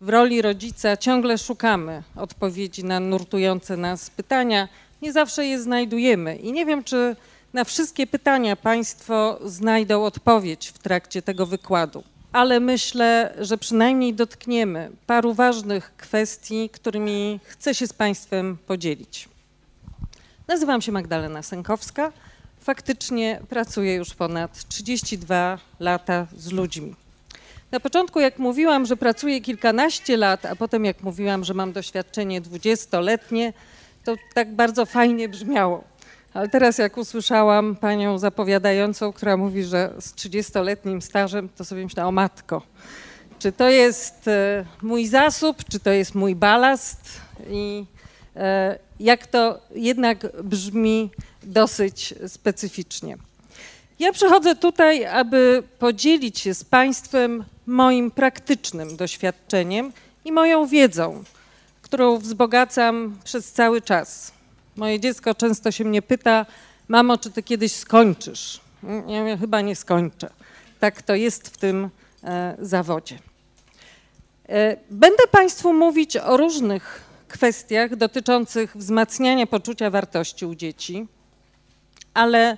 w roli rodzica ciągle szukamy odpowiedzi na nurtujące nas pytania. Nie zawsze je znajdujemy i nie wiem, czy na wszystkie pytania Państwo znajdą odpowiedź w trakcie tego wykładu, ale myślę, że przynajmniej dotkniemy paru ważnych kwestii, którymi chcę się z Państwem podzielić. Nazywam się Magdalena Sękowska. Faktycznie pracuję już ponad 32 lata z ludźmi. Na początku, jak mówiłam, że pracuję kilkanaście lat, a potem, jak mówiłam, że mam doświadczenie dwudziestoletnie, to tak bardzo fajnie brzmiało. Ale teraz, jak usłyszałam panią zapowiadającą, która mówi, że z 30-letnim stażem, to sobie myślę, o matko, czy to jest e, mój zasób, czy to jest mój balast i e, jak to jednak brzmi dosyć specyficznie. Ja przychodzę tutaj, aby podzielić się z Państwem moim praktycznym doświadczeniem i moją wiedzą, którą wzbogacam przez cały czas. Moje dziecko często się mnie pyta, mamo, czy ty kiedyś skończysz? Ja mówię, chyba nie skończę. Tak to jest w tym e, zawodzie. E, będę Państwu mówić o różnych kwestiach dotyczących wzmacniania poczucia wartości u dzieci, ale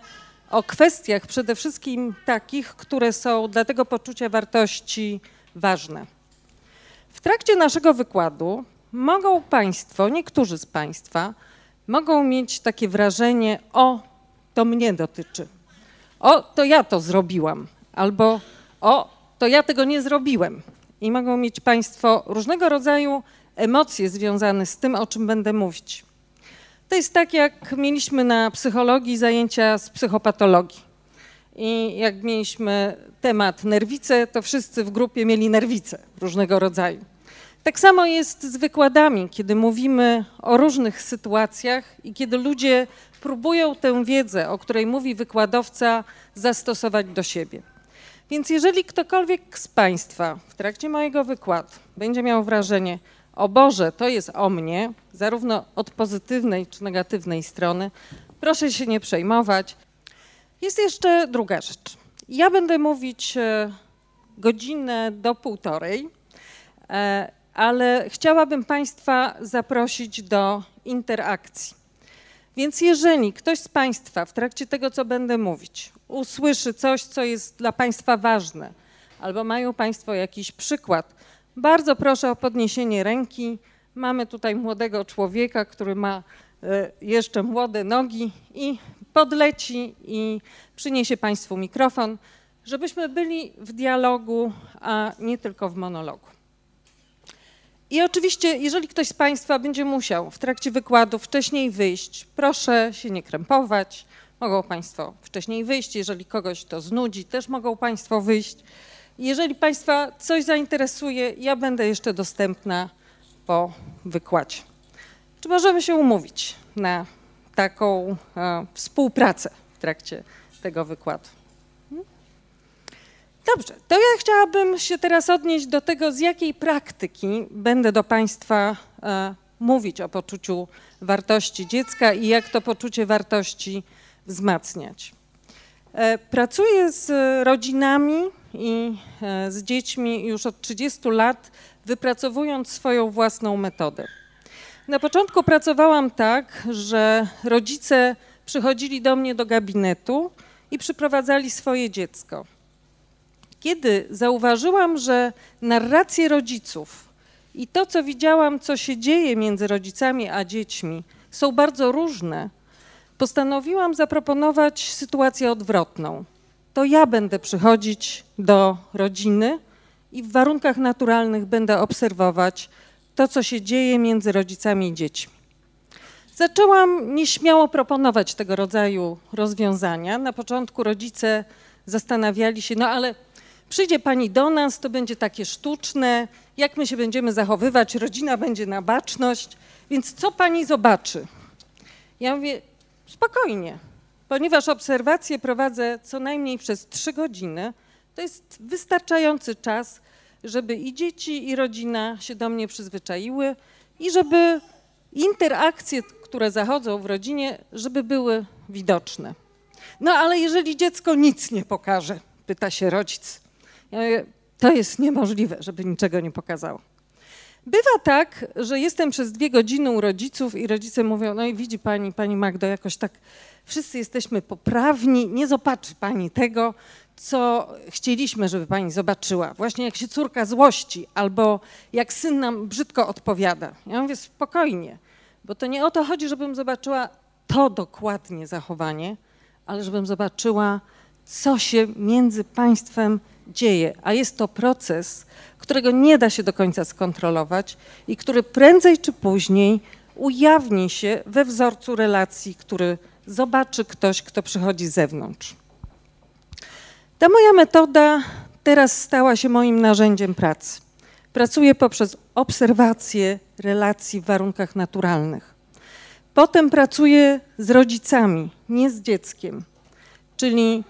o kwestiach przede wszystkim takich, które są dla tego poczucia wartości ważne. W trakcie naszego wykładu mogą Państwo, niektórzy z Państwa, mogą mieć takie wrażenie: o, to mnie dotyczy, o, to ja to zrobiłam, albo o, to ja tego nie zrobiłem. I mogą mieć Państwo różnego rodzaju emocje związane z tym, o czym będę mówić. To jest tak, jak mieliśmy na psychologii zajęcia z psychopatologii. I jak mieliśmy temat nerwice, to wszyscy w grupie mieli nerwice różnego rodzaju. Tak samo jest z wykładami, kiedy mówimy o różnych sytuacjach i kiedy ludzie próbują tę wiedzę, o której mówi wykładowca, zastosować do siebie. Więc jeżeli ktokolwiek z Państwa w trakcie mojego wykładu będzie miał wrażenie, o Boże, to jest o mnie, zarówno od pozytywnej czy negatywnej strony, proszę się nie przejmować. Jest jeszcze druga rzecz. Ja będę mówić e, godzinę do półtorej, e, ale chciałabym Państwa zaprosić do interakcji. Więc jeżeli ktoś z Państwa w trakcie tego, co będę mówić, usłyszy coś, co jest dla Państwa ważne, albo mają Państwo jakiś przykład, bardzo proszę o podniesienie ręki. Mamy tutaj młodego człowieka, który ma e, jeszcze młode nogi i podleci i przyniesie Państwu mikrofon, żebyśmy byli w dialogu, a nie tylko w monologu. I oczywiście, jeżeli ktoś z Państwa będzie musiał w trakcie wykładu wcześniej wyjść, proszę się nie krępować. Mogą Państwo wcześniej wyjść. Jeżeli kogoś to znudzi, też mogą Państwo wyjść. Jeżeli Państwa coś zainteresuje, ja będę jeszcze dostępna po wykładzie. Czy możemy się umówić na taką e, współpracę w trakcie tego wykładu? Hmm? Dobrze, to ja chciałabym się teraz odnieść do tego, z jakiej praktyki będę do Państwa e, mówić o poczuciu wartości dziecka i jak to poczucie wartości wzmacniać. E, pracuję z rodzinami i e, z dziećmi już od 30 lat, wypracowując swoją własną metodę. Na początku pracowałam tak, że rodzice przychodzili do mnie do gabinetu i przyprowadzali swoje dziecko. Kiedy zauważyłam, że narracje rodziców i to, co widziałam, co się dzieje między rodzicami a dziećmi, są bardzo różne, postanowiłam zaproponować sytuację odwrotną to ja będę przychodzić do rodziny i w warunkach naturalnych będę obserwować to, co się dzieje między rodzicami i dziećmi. Zaczęłam nieśmiało proponować tego rodzaju rozwiązania. Na początku rodzice zastanawiali się, no ale przyjdzie pani do nas, to będzie takie sztuczne, jak my się będziemy zachowywać, rodzina będzie na baczność, więc co pani zobaczy? Ja mówię, spokojnie, Ponieważ obserwacje prowadzę co najmniej przez trzy godziny, to jest wystarczający czas, żeby i dzieci, i rodzina się do mnie przyzwyczaiły i żeby interakcje, które zachodzą w rodzinie, żeby były widoczne. No ale jeżeli dziecko nic nie pokaże, pyta się rodzic. To jest niemożliwe, żeby niczego nie pokazało. Bywa tak, że jestem przez dwie godziny u rodziców i rodzice mówią, no i widzi pani, pani Magdo, jakoś tak wszyscy jesteśmy poprawni, nie zobaczy pani tego, co chcieliśmy, żeby pani zobaczyła. Właśnie jak się córka złości albo jak syn nam brzydko odpowiada. Ja mówię spokojnie, bo to nie o to chodzi, żebym zobaczyła to dokładnie zachowanie, ale żebym zobaczyła, co się między państwem dzieje. A jest to proces, którego nie da się do końca skontrolować i który prędzej czy później ujawni się we wzorcu relacji, który zobaczy ktoś, kto przychodzi z zewnątrz. Ta moja metoda teraz stała się moim narzędziem pracy. Pracuję poprzez obserwację relacji w warunkach naturalnych. Potem pracuję z rodzicami, nie z dzieckiem. Czyli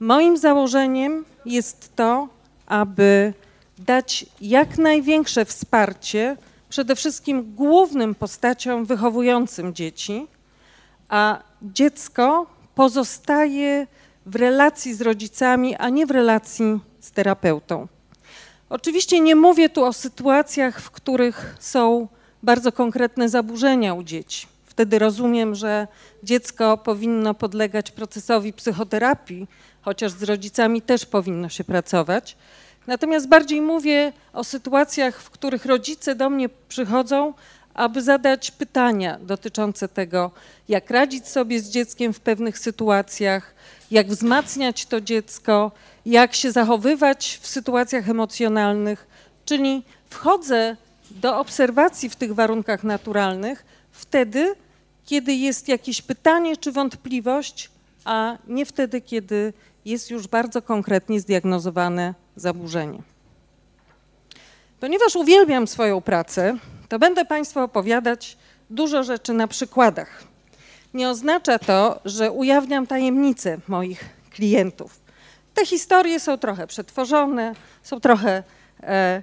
moim założeniem jest to, aby dać jak największe wsparcie przede wszystkim głównym postaciom wychowującym dzieci, a dziecko pozostaje w relacji z rodzicami, a nie w relacji z terapeutą. Oczywiście nie mówię tu o sytuacjach, w których są bardzo konkretne zaburzenia u dzieci. Wtedy rozumiem, że dziecko powinno podlegać procesowi psychoterapii, chociaż z rodzicami też powinno się pracować. Natomiast bardziej mówię o sytuacjach, w których rodzice do mnie przychodzą, aby zadać pytania dotyczące tego, jak radzić sobie z dzieckiem w pewnych sytuacjach, jak wzmacniać to dziecko, jak się zachowywać w sytuacjach emocjonalnych. Czyli wchodzę do obserwacji w tych warunkach naturalnych wtedy, kiedy jest jakieś pytanie czy wątpliwość, a nie wtedy, kiedy jest już bardzo konkretnie zdiagnozowane zaburzenie. Ponieważ uwielbiam swoją pracę, to będę Państwu opowiadać dużo rzeczy na przykładach. Nie oznacza to, że ujawniam tajemnice moich klientów. Te historie są trochę przetworzone, są trochę e,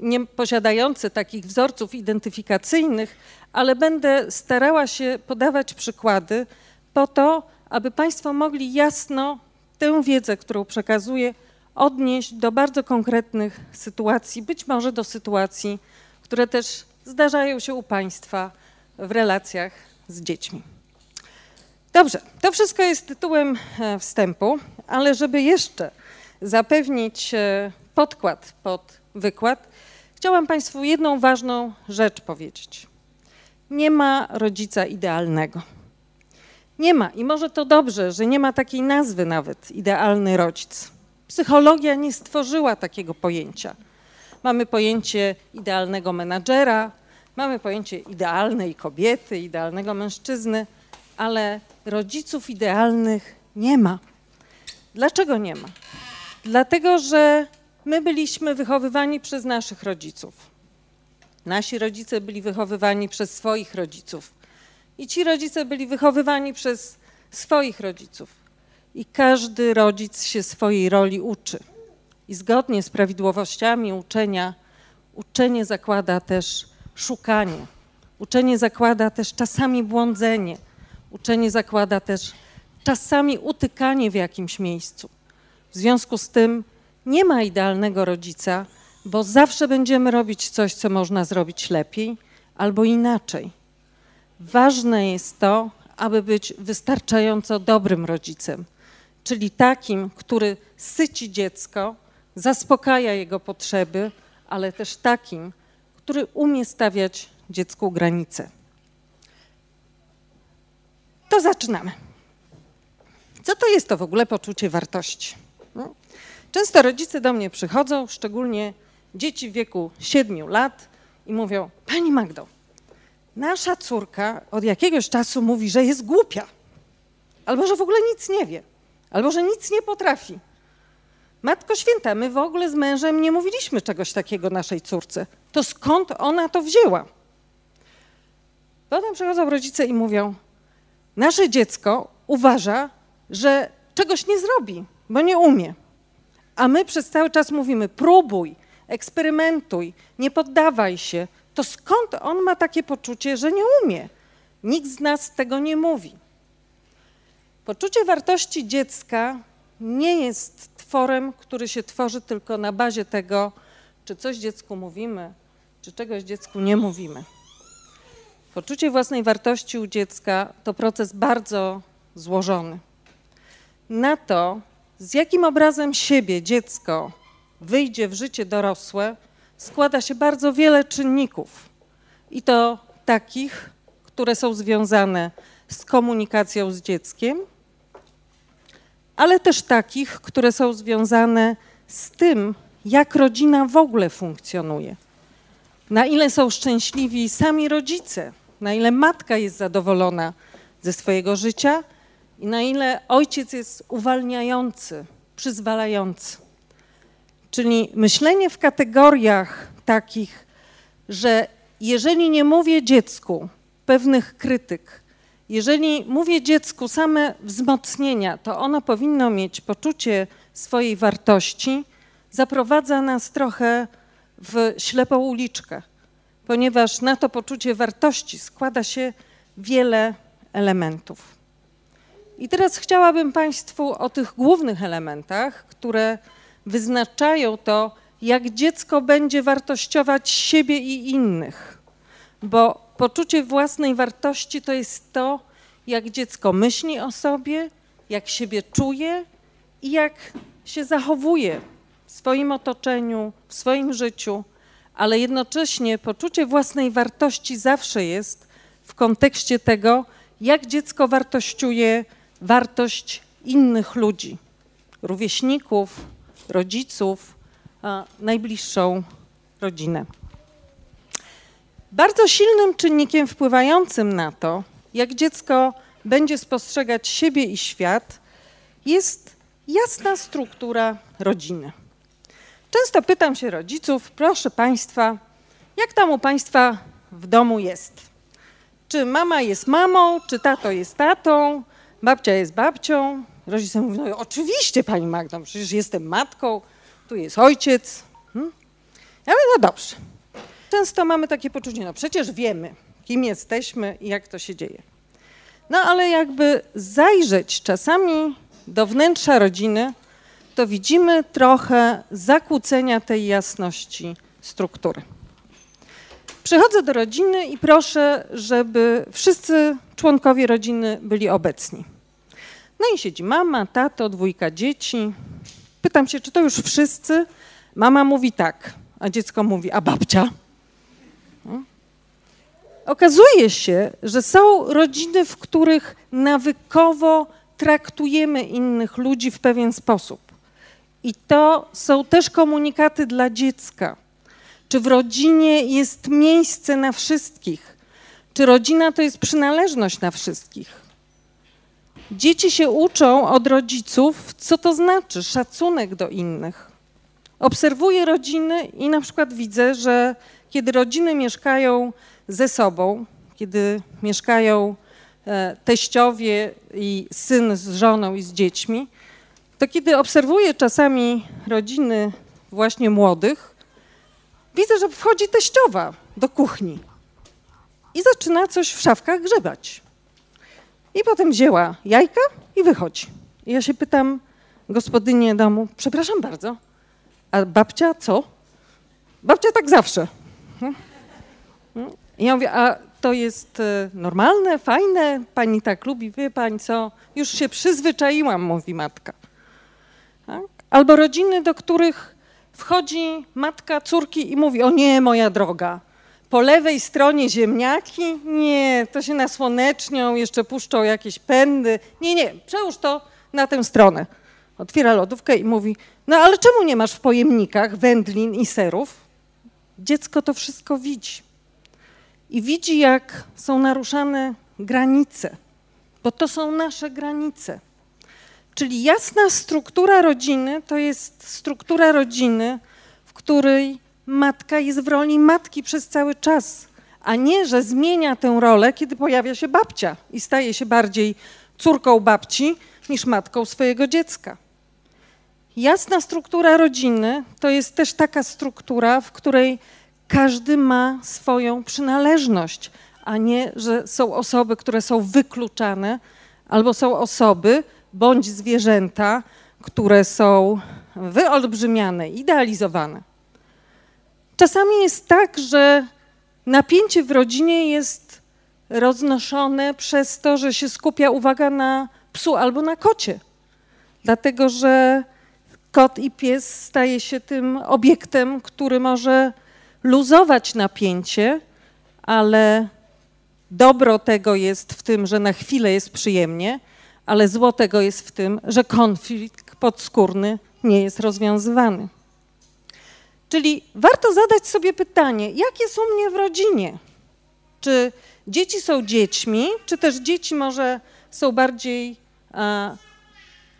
nie posiadające takich wzorców identyfikacyjnych, ale będę starała się podawać przykłady po to, aby Państwo mogli jasno tę wiedzę, którą przekazuję, odnieść do bardzo konkretnych sytuacji, być może do sytuacji, które też zdarzają się u Państwa w relacjach z dziećmi. Dobrze, to wszystko jest tytułem e, wstępu, ale żeby jeszcze zapewnić e, podkład pod wykład, chciałam Państwu jedną ważną rzecz powiedzieć. Nie ma rodzica idealnego. Nie ma i może to dobrze, że nie ma takiej nazwy nawet idealny rodzic. Psychologia nie stworzyła takiego pojęcia. Mamy pojęcie idealnego menadżera, mamy pojęcie idealnej kobiety, idealnego mężczyzny, ale rodziców idealnych nie ma. Dlaczego nie ma? Dlatego, że my byliśmy wychowywani przez naszych rodziców. Nasi rodzice byli wychowywani przez swoich rodziców. I ci rodzice byli wychowywani przez swoich rodziców. I każdy rodzic się swojej roli uczy. I zgodnie z prawidłowościami uczenia, uczenie zakłada też szukanie. Uczenie zakłada też czasami błądzenie. Uczenie zakłada też czasami utykanie w jakimś miejscu. W związku z tym nie ma idealnego rodzica, bo zawsze będziemy robić coś, co można zrobić lepiej albo inaczej. Ważne jest to, aby być wystarczająco dobrym rodzicem, czyli takim, który syci dziecko, zaspokaja jego potrzeby, ale też takim, który umie stawiać dziecku granice. To zaczynamy. Co to jest to w ogóle poczucie wartości? No, często rodzice do mnie przychodzą, szczególnie dzieci w wieku 7 lat i mówią: Pani Magdo, nasza córka od jakiegoś czasu mówi, że jest głupia, albo że w ogóle nic nie wie, albo że nic nie potrafi. Matko Święta, my w ogóle z mężem nie mówiliśmy czegoś takiego naszej córce. To skąd ona to wzięła? Potem przychodzą rodzice i mówią: Nasze dziecko uważa, że czegoś nie zrobi, bo nie umie. A my przez cały czas mówimy: próbuj, eksperymentuj, nie poddawaj się. To skąd on ma takie poczucie, że nie umie? Nikt z nas tego nie mówi. Poczucie wartości dziecka nie jest tworem, który się tworzy tylko na bazie tego, czy coś dziecku mówimy, czy czegoś dziecku nie mówimy. Poczucie własnej wartości u dziecka to proces bardzo złożony. Na to, z jakim obrazem siebie dziecko wyjdzie w życie dorosłe, składa się bardzo wiele czynników. I to takich, które są związane z komunikacją z dzieckiem, ale też takich, które są związane z tym, jak rodzina w ogóle funkcjonuje. Na ile są szczęśliwi sami rodzice, na ile matka jest zadowolona ze swojego życia i na ile ojciec jest uwalniający, przyzwalający. Czyli myślenie w kategoriach takich, że jeżeli nie mówię dziecku pewnych krytyk, jeżeli mówię dziecku same wzmocnienia, to ono powinno mieć poczucie swojej wartości, zaprowadza nas trochę w ślepą uliczkę, ponieważ na to poczucie wartości składa się wiele elementów. I teraz chciałabym Państwu o tych głównych elementach, które wyznaczają to, jak dziecko będzie wartościować siebie i innych. Bo poczucie własnej wartości to jest to, jak dziecko myśli o sobie, jak siebie czuje i jak się zachowuje w swoim otoczeniu, w swoim życiu, ale jednocześnie poczucie własnej wartości zawsze jest w kontekście tego, jak dziecko wartościuje wartość innych ludzi, rówieśników, rodziców, najbliższą rodzinę. Bardzo silnym czynnikiem wpływającym na to, jak dziecko będzie spostrzegać siebie i świat, jest jasna struktura rodziny. Często pytam się rodziców, proszę Państwa, jak tam u Państwa w domu jest? Czy mama jest mamą, czy tato jest tatą, babcia jest babcią? Rodzice mówią, no oczywiście Pani Magdo, przecież jestem matką, tu jest ojciec. Hmm? Ja mówię, no dobrze. Często mamy takie poczucie, no przecież wiemy, kim jesteśmy i jak to się dzieje. No ale jakby zajrzeć czasami do wnętrza rodziny, to widzimy trochę zakłócenia tej jasności struktury. Przychodzę do rodziny i proszę, żeby wszyscy członkowie rodziny byli obecni. No i siedzi mama, tato, dwójka dzieci. Pytam się, czy to już wszyscy? Mama mówi tak, a dziecko mówi, a babcia? No. Okazuje się, że są rodziny, w których nawykowo traktujemy innych ludzi w pewien sposób. I to są też komunikaty dla dziecka. Czy w rodzinie jest miejsce na wszystkich? Czy rodzina to jest przynależność na wszystkich? Dzieci się uczą od rodziców, co to znaczy szacunek do innych. Obserwuję rodziny i na przykład widzę, że kiedy rodziny mieszkają ze sobą, kiedy mieszkają e, teściowie i syn z żoną i z dziećmi, to kiedy obserwuję czasami rodziny właśnie młodych, widzę, że wchodzi teściowa do kuchni i zaczyna coś w szafkach grzebać. I potem wzięła jajka i wychodzi. I ja się pytam gospodynię domu, przepraszam bardzo, a babcia co? Babcia tak zawsze. I ja mówię, a to jest e, normalne, fajne, pani tak lubi, wie pani co, już się przyzwyczaiłam, mówi matka. Tak? Albo rodziny, do których wchodzi matka córki i mówi, o nie, moja droga, po lewej stronie ziemniaki, nie, to się nasłonecznią, jeszcze puszczą jakieś pędy, nie, nie, przełóż to na tę stronę. Otwiera lodówkę i mówi, no ale czemu nie masz w pojemnikach wędlin i serów? Dziecko to wszystko widzi. I widzi, jak są naruszane granice, bo to są nasze granice. Czyli jasna struktura rodziny to jest struktura rodziny, w której matka jest w roli matki przez cały czas, a nie, że zmienia tę rolę, kiedy pojawia się babcia i staje się bardziej córką babci niż matką swojego dziecka. Jasna struktura rodziny to jest też taka struktura, w której każdy ma swoją przynależność, a nie, że są osoby, które są wykluczane, albo są osoby bądź zwierzęta, które są wyolbrzymiane, idealizowane. Czasami jest tak, że napięcie w rodzinie jest roznoszone przez to, że się skupia uwaga na psu albo na kocie. Dlatego, że kot i pies staje się tym obiektem, który może luzować napięcie, ale dobro tego jest w tym, że na chwilę jest przyjemnie, ale zło tego jest w tym, że konflikt podskórny nie jest rozwiązywany. Czyli warto zadać sobie pytanie, jak jest u mnie w rodzinie? Czy dzieci są dziećmi, czy też dzieci może są bardziej a,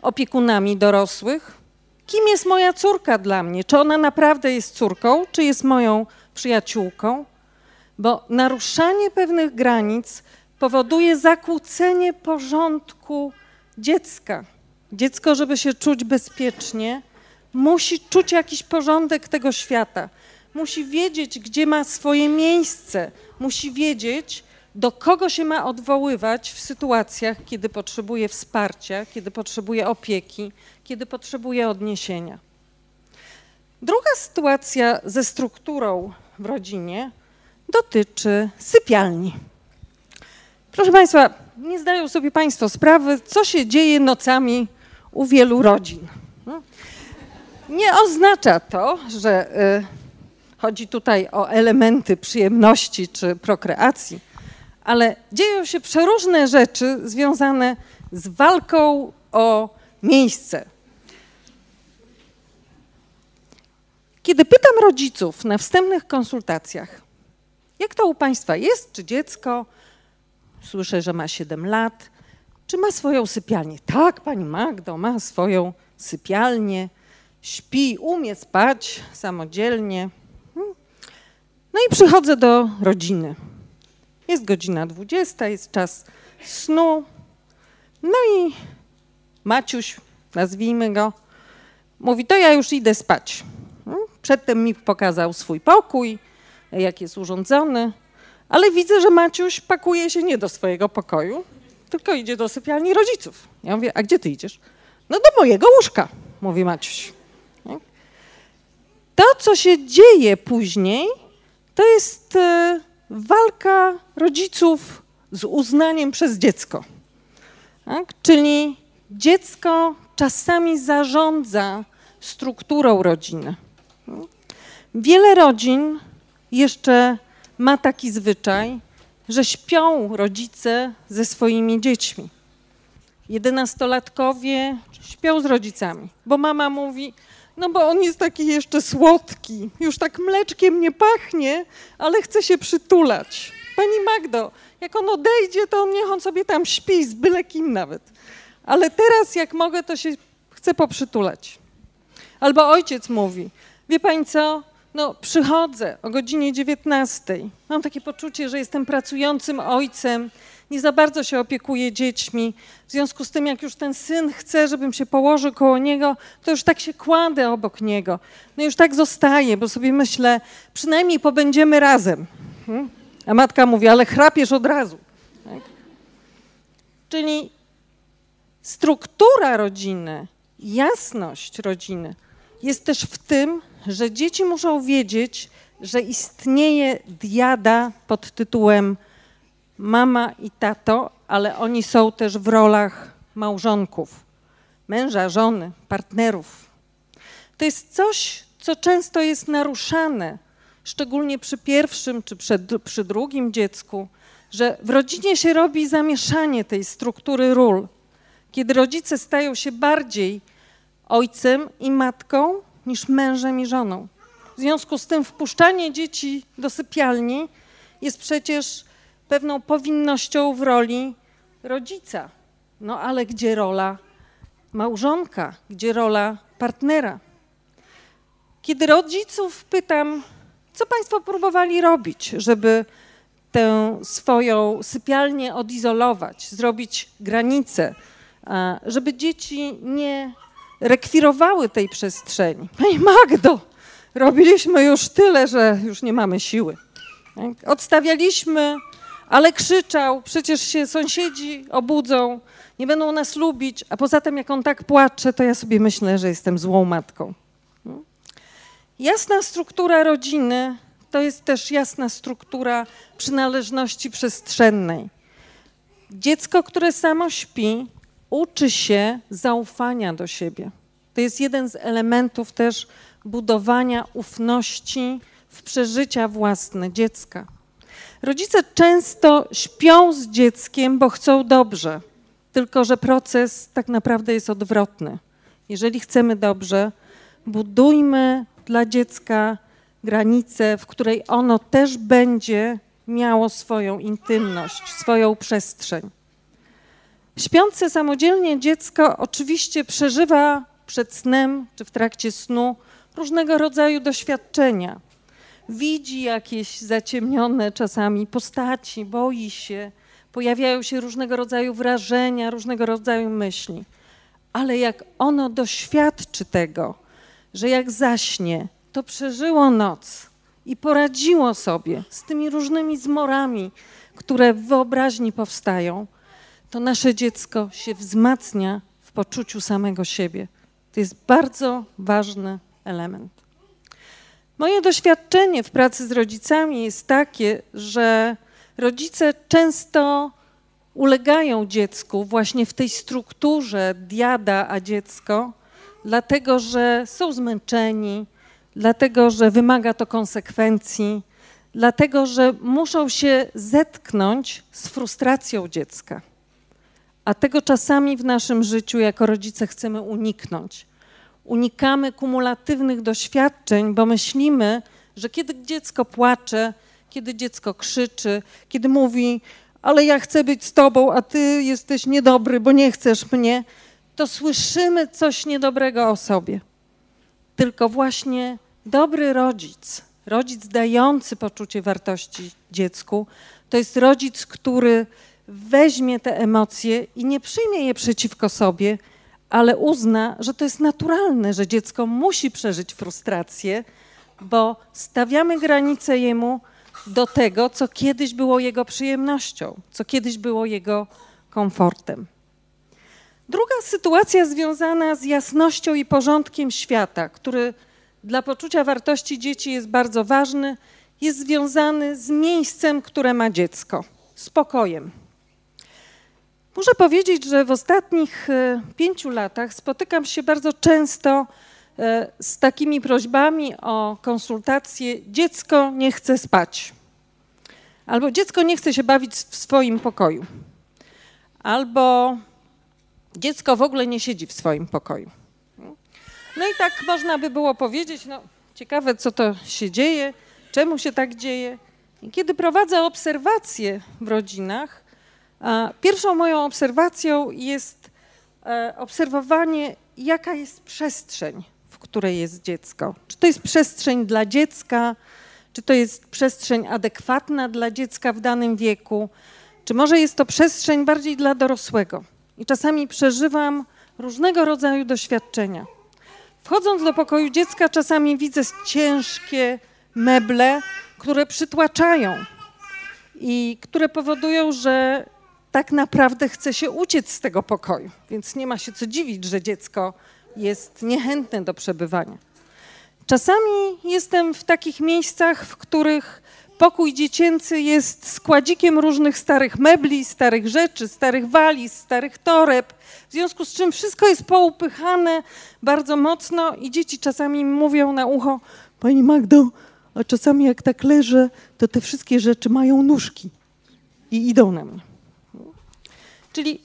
opiekunami dorosłych? Kim jest moja córka dla mnie? Czy ona naprawdę jest córką, czy jest moją przyjaciółką? Bo naruszanie pewnych granic powoduje zakłócenie porządku dziecka. Dziecko, żeby się czuć bezpiecznie, musi czuć jakiś porządek tego świata. Musi wiedzieć, gdzie ma swoje miejsce. Musi wiedzieć, do kogo się ma odwoływać w sytuacjach, kiedy potrzebuje wsparcia, kiedy potrzebuje opieki, kiedy potrzebuje odniesienia. Druga sytuacja ze strukturą w rodzinie dotyczy sypialni. Proszę Państwa, nie zdają sobie Państwo sprawy, co się dzieje nocami u wielu rodzin. Nie oznacza to, że y, chodzi tutaj o elementy przyjemności czy prokreacji, ale dzieją się przeróżne rzeczy związane z walką o miejsce. Kiedy pytam rodziców na wstępnych konsultacjach, jak to u Państwa jest, czy dziecko, słyszę, że ma 7 lat, czy ma swoją sypialnię? Tak, Pani Magdo, ma swoją sypialnię, śpi, umie spać samodzielnie. Hmm. No i przychodzę do rodziny. Jest godzina 20, jest czas snu. No i Maciuś, nazwijmy go, mówi: To ja już idę spać. Hmm. Przedtem mi pokazał swój pokój, jak jest urządzony, ale widzę, że Maciuś pakuje się nie do swojego pokoju, tylko idzie do sypialni rodziców. Ja mówię: A gdzie ty idziesz? No do mojego łóżka, mówi Maciuś. To, co się dzieje później, to jest e, walka rodziców z uznaniem przez dziecko. Tak? Czyli dziecko czasami zarządza strukturą rodziny. Wiele rodzin jeszcze ma taki zwyczaj, że śpią rodzice ze swoimi dziećmi. Jedenastolatkowie śpią z rodzicami, bo mama mówi: no bo on jest taki jeszcze słodki, już tak mleczkiem nie pachnie, ale chce się przytulać. Pani Magdo, jak on odejdzie, to niech on sobie tam śpi, z byle kim nawet. Ale teraz jak mogę, to się chcę poprzytulać. Albo ojciec mówi, wie pani co, no przychodzę o godzinie 19. Mam takie poczucie, że jestem pracującym ojcem, nie za bardzo się opiekuje dziećmi. W związku z tym, jak już ten syn chce, żebym się położył koło niego, to już tak się kładę obok niego. No już tak zostaje, bo sobie myślę, przynajmniej pobędziemy razem. Hmm? A matka mówi, ale chrapiesz od razu. Tak? Czyli struktura rodziny, jasność rodziny jest też w tym, że dzieci muszą wiedzieć, że istnieje diada pod tytułem mama i tato, ale oni są też w rolach małżonków, męża, żony, partnerów. To jest coś, co często jest naruszane, szczególnie przy pierwszym czy przy, drugim dziecku, że w rodzinie się robi zamieszanie tej struktury ról, kiedy rodzice stają się bardziej ojcem i matką niż mężem i żoną. W związku z tym wpuszczanie dzieci do sypialni jest przecież pewną powinnością w roli rodzica. No ale gdzie rola małżonka, gdzie rola partnera? Kiedy rodziców pytam, co Państwo próbowali robić, żeby tę swoją sypialnię odizolować, zrobić granice, żeby dzieci nie rekwirowały tej przestrzeni. Pani Magdo, robiliśmy już tyle, że już nie mamy siły. Tak? Odstawialiśmy ale krzyczał, przecież się sąsiedzi obudzą, nie będą nas lubić, a poza tym jak on tak płacze, to ja sobie myślę, że jestem złą matką. Jasna struktura rodziny to jest też jasna struktura przynależności przestrzennej. Dziecko, które samo śpi, uczy się zaufania do siebie. To jest jeden z elementów też budowania ufności w przeżycia własne dziecka. Rodzice często śpią z dzieckiem, bo chcą dobrze, tylko że proces tak naprawdę jest odwrotny. Jeżeli chcemy dobrze, budujmy dla dziecka granicę, w której ono też będzie miało swoją intymność, swoją przestrzeń. Śpiące samodzielnie dziecko oczywiście przeżywa przed snem czy w trakcie snu różnego rodzaju doświadczenia. Widzi jakieś zaciemnione czasami postaci, boi się, pojawiają się różnego rodzaju wrażenia, różnego rodzaju myśli. Ale jak ono doświadczy tego, że jak zaśnie, to przeżyło noc i poradziło sobie z tymi różnymi zmorami, które w wyobraźni powstają, to nasze dziecko się wzmacnia w poczuciu samego siebie. To jest bardzo ważny element. Moje doświadczenie w pracy z rodzicami jest takie, że rodzice często ulegają dziecku właśnie w tej strukturze diada a dziecko, dlatego że są zmęczeni, dlatego że wymaga to konsekwencji, dlatego że muszą się zetknąć z frustracją dziecka. A tego czasami w naszym życiu jako rodzice chcemy uniknąć. Unikamy kumulatywnych doświadczeń, bo myślimy, że kiedy dziecko płacze, kiedy dziecko krzyczy, kiedy mówi, ale ja chcę być z tobą, a ty jesteś niedobry, bo nie chcesz mnie, to słyszymy coś niedobrego o sobie. Tylko właśnie dobry rodzic, rodzic dający poczucie wartości dziecku, to jest rodzic, który weźmie te emocje i nie przyjmie je przeciwko sobie, ale uzna, że to jest naturalne, że dziecko musi przeżyć frustrację, bo stawiamy granice jemu do tego, co kiedyś było jego przyjemnością, co kiedyś było jego komfortem. Druga sytuacja związana z jasnością i porządkiem świata, który dla poczucia wartości dzieci jest bardzo ważny, jest związany z miejscem, które ma dziecko, spokojem. Muszę powiedzieć, że w ostatnich e, pięciu latach spotykam się bardzo często e, z takimi prośbami o konsultacje: dziecko nie chce spać, albo dziecko nie chce się bawić w swoim pokoju, albo dziecko w ogóle nie siedzi w swoim pokoju. No i tak można by było powiedzieć, no ciekawe co to się dzieje, czemu się tak dzieje. I kiedy prowadzę obserwacje w rodzinach, pierwszą moją obserwacją jest e, obserwowanie, jaka jest przestrzeń, w której jest dziecko. Czy to jest przestrzeń dla dziecka, czy to jest przestrzeń adekwatna dla dziecka w danym wieku, czy może jest to przestrzeń bardziej dla dorosłego. I czasami przeżywam różnego rodzaju doświadczenia. Wchodząc do pokoju dziecka, czasami widzę ciężkie meble, które przytłaczają i które powodują, że tak naprawdę chce się uciec z tego pokoju. Więc nie ma się co dziwić, że dziecko jest niechętne do przebywania. Czasami jestem w takich miejscach, w których pokój dziecięcy jest składzikiem różnych starych mebli, starych rzeczy, starych waliz, starych toreb, w związku z czym wszystko jest poupychane bardzo mocno i dzieci czasami mówią na ucho, Pani Magdo, a czasami jak tak leżę, to te wszystkie rzeczy mają nóżki i idą na mnie. Czyli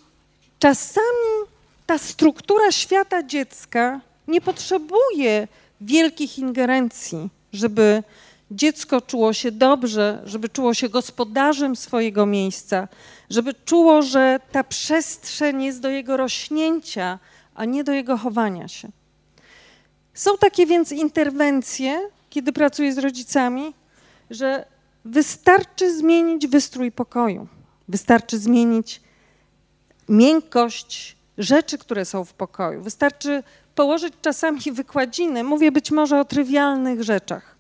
czasami ta struktura świata dziecka nie potrzebuje wielkich ingerencji, żeby dziecko czuło się dobrze, żeby czuło się gospodarzem swojego miejsca, żeby czuło, że ta przestrzeń jest do jego rośnięcia, a nie do jego chowania się. Są takie więc interwencje, kiedy pracuję z rodzicami, że wystarczy zmienić wystrój pokoju, wystarczy zmienić miękkość rzeczy, które są w pokoju, wystarczy położyć czasami wykładziny. Mówię być może o trywialnych rzeczach,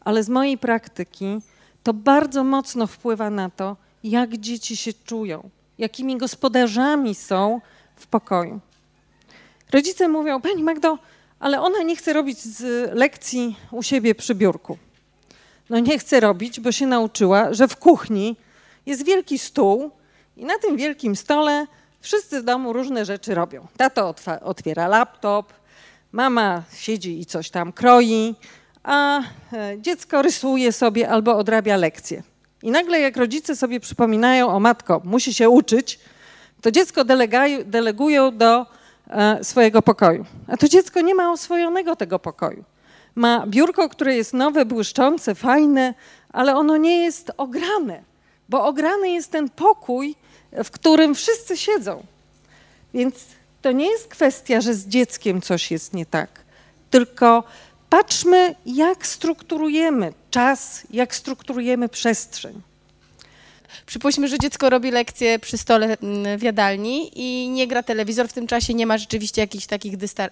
ale z mojej praktyki to bardzo mocno wpływa na to, jak dzieci się czują, jakimi gospodarzami są w pokoju. Rodzice mówią, Pani Magdo, ale ona nie chce robić z lekcji u siebie przy biurku. No nie chce robić, bo się nauczyła, że w kuchni jest wielki stół i na tym wielkim stole wszyscy w domu różne rzeczy robią. Tato otwiera laptop, mama siedzi i coś tam kroi, a e, dziecko rysuje sobie albo odrabia lekcje. I nagle jak rodzice sobie przypominają, o matko, musi się uczyć, to dziecko delegują do e, swojego pokoju. A to dziecko nie ma oswojonego tego pokoju. Ma biurko, które jest nowe, błyszczące, fajne, ale ono nie jest ograne, bo ograny jest ten pokój, w którym wszyscy siedzą. Więc to nie jest kwestia, że z dzieckiem coś jest nie tak, tylko patrzmy, jak strukturujemy czas, jak strukturujemy przestrzeń. Przypuśćmy, że dziecko robi lekcje przy stole mm, w jadalni i nie gra telewizor, w tym czasie nie ma rzeczywiście jakichś takich e,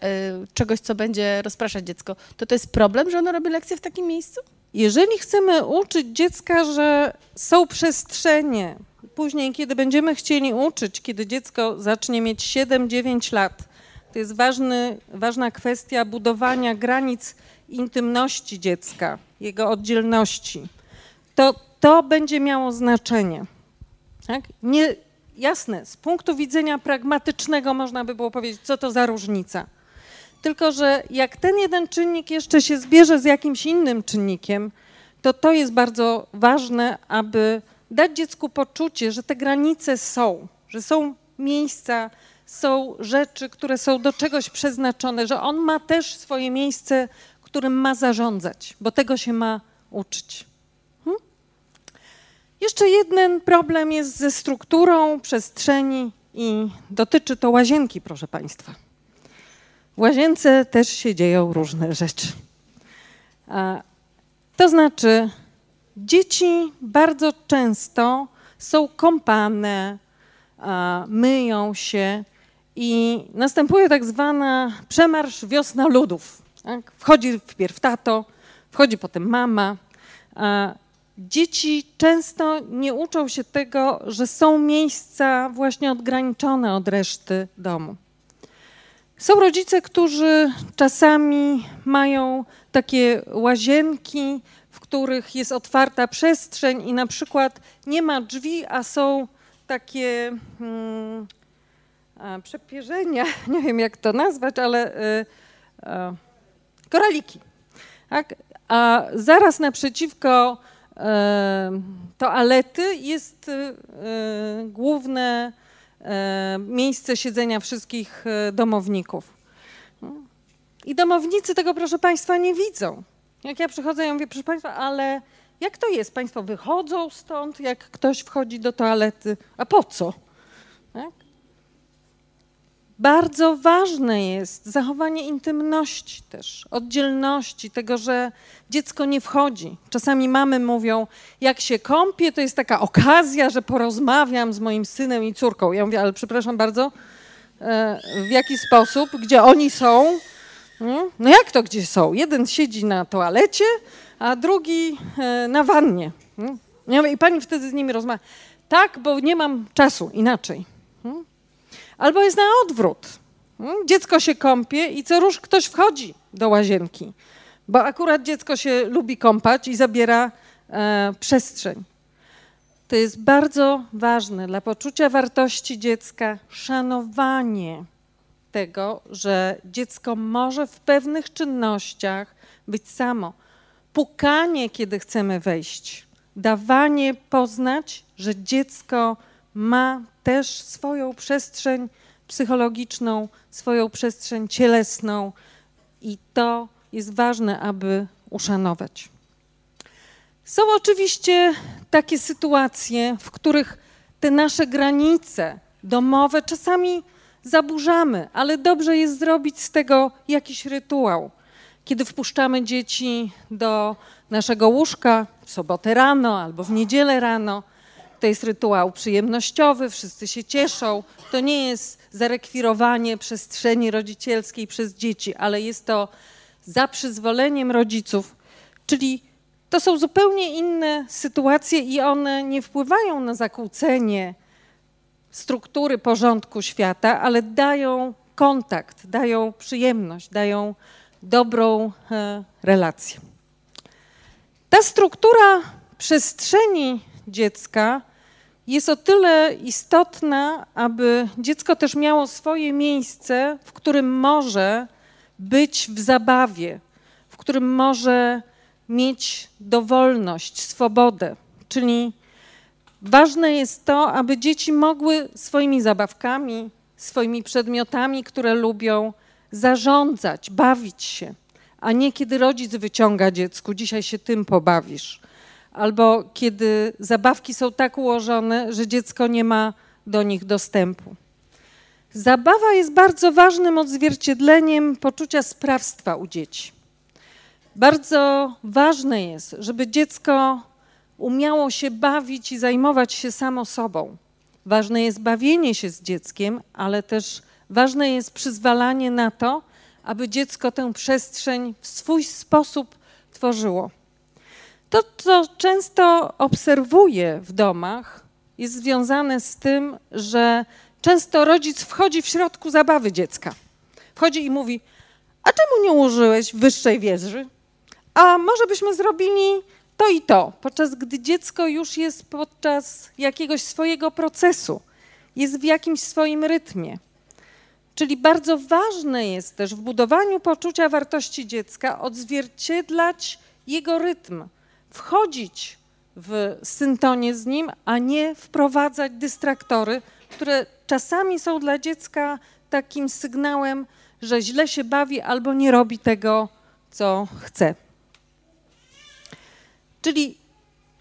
czegoś, co będzie rozpraszać dziecko. To to jest problem, że ono robi lekcje w takim miejscu? Jeżeli chcemy uczyć dziecka, że są przestrzenie, później, kiedy będziemy chcieli uczyć, kiedy dziecko zacznie mieć 7-9 lat, to jest ważny, ważna kwestia budowania granic intymności dziecka, jego oddzielności. To to będzie miało znaczenie. Tak? Nie, jasne, z punktu widzenia pragmatycznego można by było powiedzieć, co to za różnica. Tylko, że jak ten jeden czynnik jeszcze się zbierze z jakimś innym czynnikiem, to to jest bardzo ważne, aby dać dziecku poczucie, że te granice są, że są miejsca, są rzeczy, które są do czegoś przeznaczone, że on ma też swoje miejsce, którym ma zarządzać, bo tego się ma uczyć. Hmm? Jeszcze jeden problem jest ze strukturą przestrzeni i dotyczy to łazienki, proszę Państwa. W łazience też się dzieją różne rzeczy. To znaczy, Dzieci bardzo często są kąpane, myją się i następuje tak zwana przemarsz wiosna ludów. Tak? Wchodzi wpierw tato, wchodzi potem mama. Dzieci często nie uczą się tego, że są miejsca właśnie odgraniczone od reszty domu. Są rodzice, którzy czasami mają takie łazienki, których jest otwarta przestrzeń i na przykład nie ma drzwi, a są takie hmm, a, przepierzenia, nie wiem jak to nazwać, ale y, y, koraliki. Tak? A zaraz naprzeciwko y, toalety jest y, główne y, miejsce siedzenia wszystkich domowników. I domownicy tego, proszę Państwa, nie widzą. Jak ja przychodzę, ja mówię, proszę Państwa, ale jak to jest? Państwo wychodzą stąd, jak ktoś wchodzi do toalety, a po co? Tak? Bardzo ważne jest zachowanie intymności też, oddzielności, tego, że dziecko nie wchodzi. Czasami mamy mówią, jak się kąpię, to jest taka okazja, że porozmawiam z moim synem i córką. Ja mówię, ale przepraszam bardzo, e, w jaki sposób, gdzie oni są, no jak to gdzie są? Jeden siedzi na toalecie, a drugi e, na wannie. I pani wtedy z nimi rozmawia. Tak, bo nie mam czasu, inaczej. Albo jest na odwrót. Dziecko się kąpie i co róż ktoś wchodzi do łazienki, bo akurat dziecko się lubi kąpać i zabiera e, przestrzeń. To jest bardzo ważne dla poczucia wartości dziecka, szanowanie tego, że dziecko może w pewnych czynnościach być samo. Pukanie, kiedy chcemy wejść, dawanie poznać, że dziecko ma też swoją przestrzeń psychologiczną, swoją przestrzeń cielesną i to jest ważne, aby uszanować. Są oczywiście takie sytuacje, w których te nasze granice domowe czasami zaburzamy, ale dobrze jest zrobić z tego jakiś rytuał. Kiedy wpuszczamy dzieci do naszego łóżka w sobotę rano albo w niedzielę rano, to jest rytuał przyjemnościowy, wszyscy się cieszą. To nie jest zarekwirowanie przestrzeni rodzicielskiej przez dzieci, ale jest to za przyzwoleniem rodziców, czyli to są zupełnie inne sytuacje i one nie wpływają na zakłócenie struktury porządku świata, ale dają kontakt, dają przyjemność, dają dobrą e, relację. Ta struktura przestrzeni dziecka jest o tyle istotna, aby dziecko też miało swoje miejsce, w którym może być w zabawie, w którym może mieć dowolność, swobodę. Czyli ważne jest to, aby dzieci mogły swoimi zabawkami, swoimi przedmiotami, które lubią, zarządzać, bawić się, a nie kiedy rodzic wyciąga dziecku, dzisiaj się tym pobawisz. Albo kiedy zabawki są tak ułożone, że dziecko nie ma do nich dostępu. Zabawa jest bardzo ważnym odzwierciedleniem poczucia sprawstwa u dzieci. Bardzo ważne jest, żeby dziecko umiało się bawić i zajmować się samo sobą. Ważne jest bawienie się z dzieckiem, ale też ważne jest przyzwalanie na to, aby dziecko tę przestrzeń w swój sposób tworzyło. To, co często obserwuję w domach, jest związane z tym, że często rodzic wchodzi w środku zabawy dziecka. Wchodzi i mówi: A czemu nie użyłeś wyższej wieży? A może byśmy zrobili to i to, podczas gdy dziecko już jest podczas jakiegoś swojego procesu, jest w jakimś swoim rytmie. Czyli bardzo ważne jest też w budowaniu poczucia wartości dziecka odzwierciedlać jego rytm, wchodzić w syntonię z nim, a nie wprowadzać dystraktory, które czasami są dla dziecka takim sygnałem, że źle się bawi albo nie robi tego, co chce. Czyli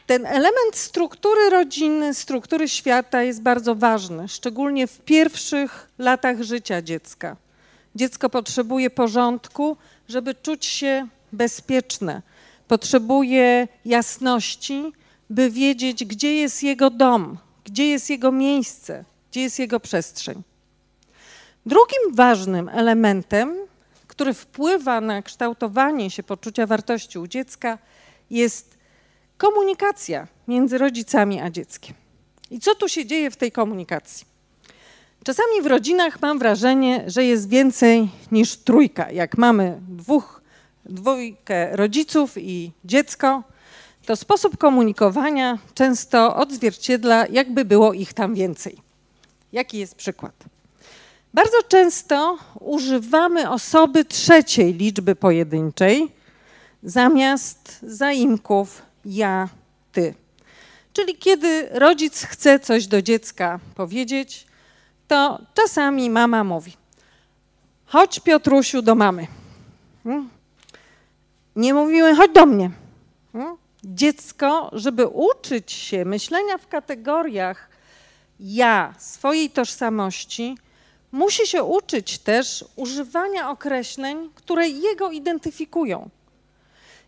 ten element struktury rodziny, struktury świata jest bardzo ważny, szczególnie w pierwszych latach życia dziecka. Dziecko potrzebuje porządku, żeby czuć się bezpieczne. Potrzebuje jasności, by wiedzieć, gdzie jest jego dom, gdzie jest jego miejsce, gdzie jest jego przestrzeń. Drugim ważnym elementem, który wpływa na kształtowanie się poczucia wartości u dziecka, jest komunikacja między rodzicami a dzieckiem. I co tu się dzieje w tej komunikacji? Czasami w rodzinach mam wrażenie, że jest więcej niż trójka. Jak mamy dwóch, dwójkę rodziców i dziecko, to sposób komunikowania często odzwierciedla, jakby było ich tam więcej. Jaki jest przykład? Bardzo często używamy osoby trzeciej liczby pojedynczej zamiast zaimków ja, ty. Czyli kiedy rodzic chce coś do dziecka powiedzieć, to czasami mama mówi: Chodź, Piotrusiu, do mamy. Hmm? Nie mówimy, chodź do mnie. Hmm? Dziecko, żeby uczyć się myślenia w kategoriach ja, swojej tożsamości, musi się uczyć też używania określeń, które jego identyfikują.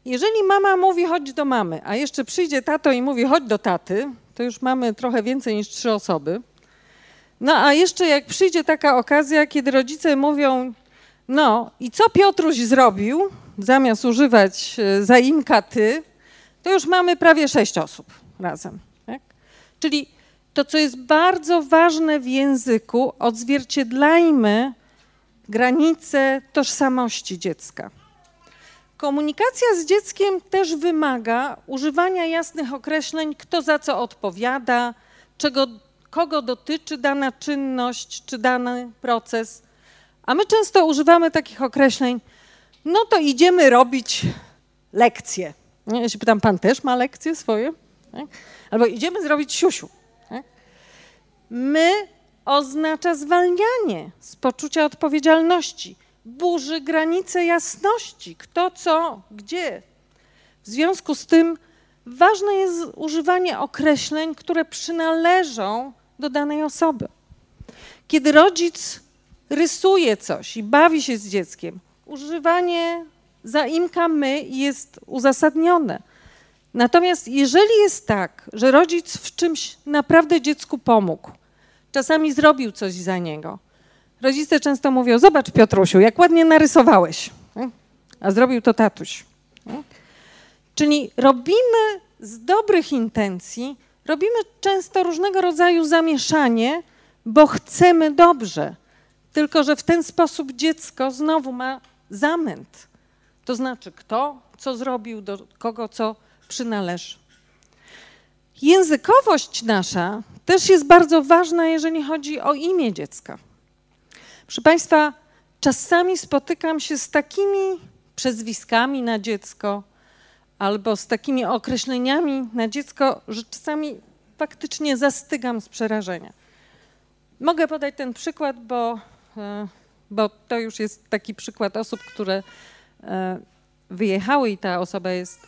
Jeżeli mama mówi chodź do mamy, a jeszcze przyjdzie tato i mówi chodź do taty, to już mamy trochę więcej niż trzy osoby. No a jeszcze jak przyjdzie taka okazja, kiedy rodzice mówią, no i co Piotruś zrobił, zamiast używać e, zaimka ty, to już mamy prawie sześć osób razem. Tak? Czyli to, co jest bardzo ważne w języku, odzwierciedlajmy granice tożsamości dziecka. Komunikacja z dzieckiem też wymaga używania jasnych określeń, kto za co odpowiada, czego, kogo dotyczy dana czynność czy dany proces. A my często używamy takich określeń, no to idziemy robić lekcje. Ja się pytam, pan też ma lekcje swoje? Tak? Albo idziemy zrobić siusiu. Tak? My oznacza zwalnianie z poczucia odpowiedzialności burzy granice jasności, kto co, gdzie. W związku z tym ważne jest używanie określeń, które przynależą do danej osoby. Kiedy rodzic rysuje coś i bawi się z dzieckiem, używanie zaimka my jest uzasadnione. Natomiast jeżeli jest tak, że rodzic w czymś naprawdę dziecku pomógł, czasami zrobił coś za niego, rodzice często mówią, zobacz Piotrusiu, jak ładnie narysowałeś. A zrobił to tatuś. Czyli robimy z dobrych intencji, robimy często różnego rodzaju zamieszanie, bo chcemy dobrze. Tylko, że w ten sposób dziecko znowu ma zamęt. To znaczy, kto co zrobił, do kogo co przynależy. Językowość nasza też jest bardzo ważna, jeżeli chodzi o imię dziecka. Proszę Państwa, czasami spotykam się z takimi przezwiskami na dziecko albo z takimi określeniami na dziecko, że czasami faktycznie zastygam z przerażenia. Mogę podać ten przykład, bo, e, bo to już jest taki przykład osób, które e, wyjechały i ta osoba jest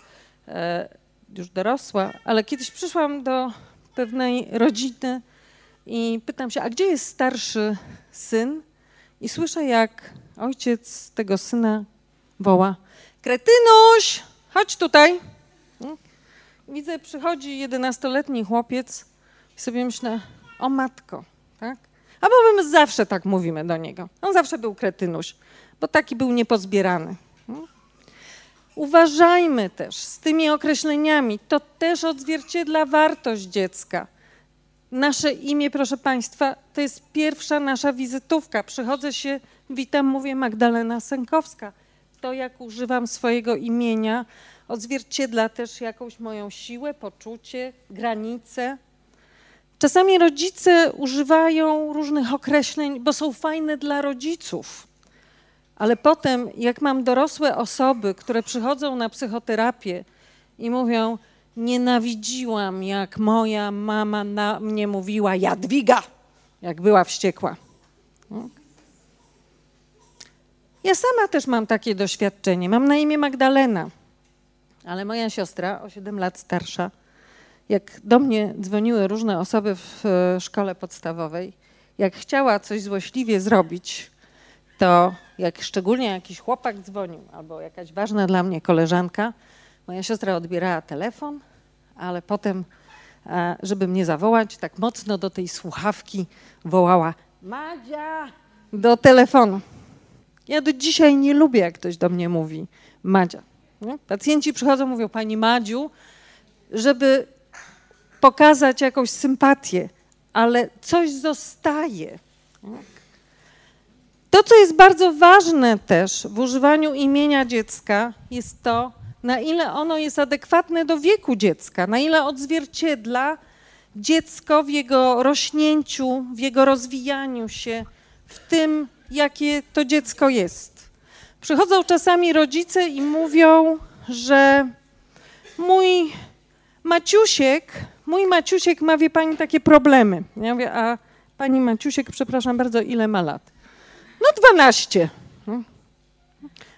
e, już dorosła, ale kiedyś przyszłam do pewnej rodziny i pytam się, a gdzie jest starszy syn? I słyszę, jak ojciec tego syna woła: Kretynuś, chodź tutaj. Widzę, przychodzi jedenastoletni chłopiec i sobie myślę, o matko, tak? A bo my zawsze tak mówimy do niego. On zawsze był kretynuś, bo taki był niepozbierany. Uważajmy też z tymi określeniami. To też odzwierciedla wartość dziecka. Nasze imię, proszę Państwa, to jest pierwsza nasza wizytówka. Przychodzę się, witam, mówię Magdalena Sękowska. To, jak używam swojego imienia, odzwierciedla też jakąś moją siłę, poczucie, granice. Czasami rodzice używają różnych określeń, bo są fajne dla rodziców. Ale potem, jak mam dorosłe osoby, które przychodzą na psychoterapię i mówią, nienawidziłam, jak moja mama na mnie mówiła Jadwiga, jak była wściekła. Ja sama też mam takie doświadczenie. Mam na imię Magdalena, ale moja siostra, o 7 lat starsza, jak do mnie dzwoniły różne osoby w e, szkole podstawowej, jak chciała coś złośliwie zrobić, to jak szczególnie jakiś chłopak dzwonił albo jakaś ważna dla mnie koleżanka, moja siostra odbierała telefon, ale potem, e, żeby mnie zawołać, tak mocno do tej słuchawki wołała Madzia do telefonu. Ja do dzisiaj nie lubię, jak ktoś do mnie mówi Madzia. Nie? Pacjenci przychodzą, mówią Pani Madziu, żeby pokazać jakąś sympatię, ale coś zostaje. To, co jest bardzo ważne też w używaniu imienia dziecka, jest to, na ile ono jest adekwatne do wieku dziecka, na ile odzwierciedla dziecko w jego rośnięciu, w jego rozwijaniu się, w tym, jakie to dziecko jest. Przychodzą czasami rodzice i mówią, że mój Maciusiek, mój Maciusiek ma, wie pani, takie problemy. Ja mówię, a pani Maciusiek, przepraszam bardzo, ile ma lat? No 12.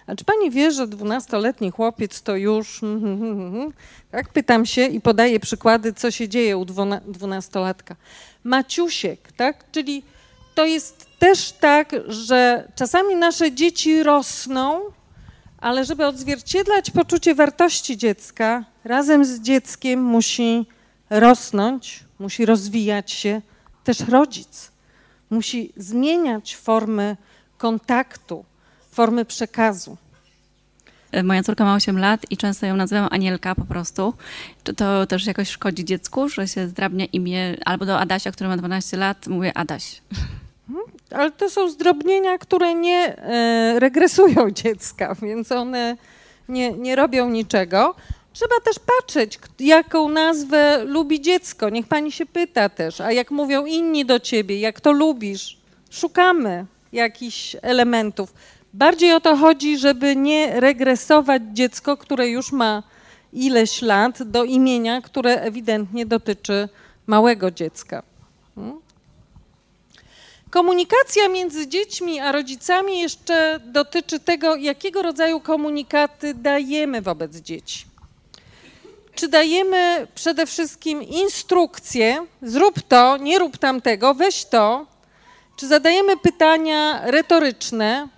A czy pani wie, że dwunastoletni chłopiec to już... Tak, pytam się i podaję przykłady, co się dzieje u dwunastolatka. Maciusiek, tak, czyli to jest też tak, że czasami nasze dzieci rosną, ale żeby odzwierciedlać poczucie wartości dziecka, razem z dzieckiem musi rosnąć, musi rozwijać się też rodzic. Musi zmieniać formy kontaktu, formy przekazu. E, moja córka ma 8 lat i często ją nazywam Anielka po prostu. Czy to też jakoś szkodzi dziecku, że się zdrabnia imię albo do Adasia, który ma 12 lat, mówię Adaś. Mhm. Ale to są zdrobnienia, które nie e, regresują dziecka, więc one nie, nie robią niczego. Trzeba też patrzeć, jaką nazwę lubi dziecko. Niech pani się pyta też, a jak mówią inni do ciebie, jak to lubisz. Szukamy jakichś elementów. Bardziej o to chodzi, żeby nie regresować dziecko, które już ma ileś lat, do imienia, które ewidentnie dotyczy małego dziecka. Hmm? Komunikacja między dziećmi a rodzicami jeszcze dotyczy tego, jakiego rodzaju komunikaty dajemy wobec dzieci. Czy dajemy przede wszystkim instrukcje, zrób to, nie rób tamtego, weź to, czy zadajemy pytania retoryczne,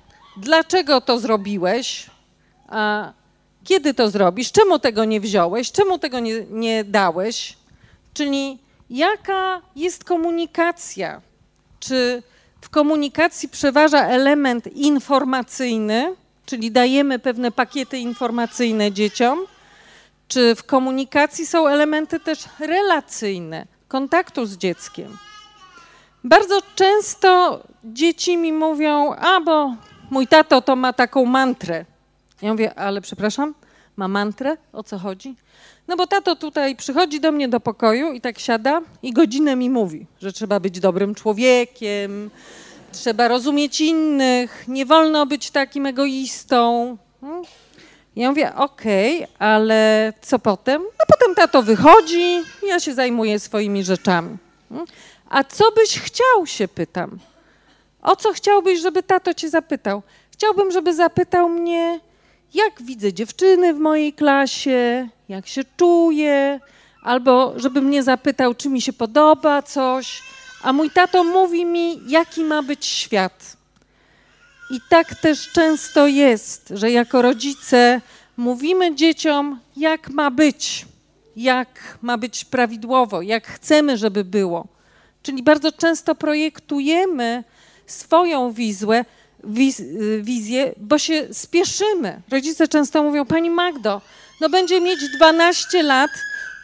dlaczego to zrobiłeś, kiedy to zrobisz, czemu tego nie wziąłeś, czemu tego nie, nie dałeś, czyli jaka jest komunikacja, czy w komunikacji przeważa element informacyjny, czyli dajemy pewne pakiety informacyjne dzieciom, czy w komunikacji są elementy też relacyjne, kontaktu z dzieckiem. Bardzo często dzieci mi mówią, a bo mój tato to ma taką mantrę. Ja mówię, ale przepraszam, ma mantrę? O co chodzi? No bo tato tutaj przychodzi do mnie do pokoju i tak siada i godzinę mi mówi, że trzeba być dobrym człowiekiem, trzeba rozumieć innych, nie wolno być takim egoistą. Hmm? Ja mówię, okej, ale co potem? No potem tato wychodzi, ja się zajmuję swoimi rzeczami. Hmm? A co byś chciał, się pytam. O co chciałbyś, żeby tato cię zapytał? Chciałbym, żeby zapytał mnie, jak widzę dziewczyny w mojej klasie, jak się czuję, albo żeby mnie zapytał, czy mi się podoba coś, a mój tato mówi mi, jaki ma być świat. I tak też często jest, że jako rodzice mówimy dzieciom, jak ma być, jak ma być prawidłowo, jak chcemy, żeby było. Czyli bardzo często projektujemy swoją wizję, wiz, wizję, bo się spieszymy. Rodzice często mówią, Pani Magdo, no będzie mieć 12 lat,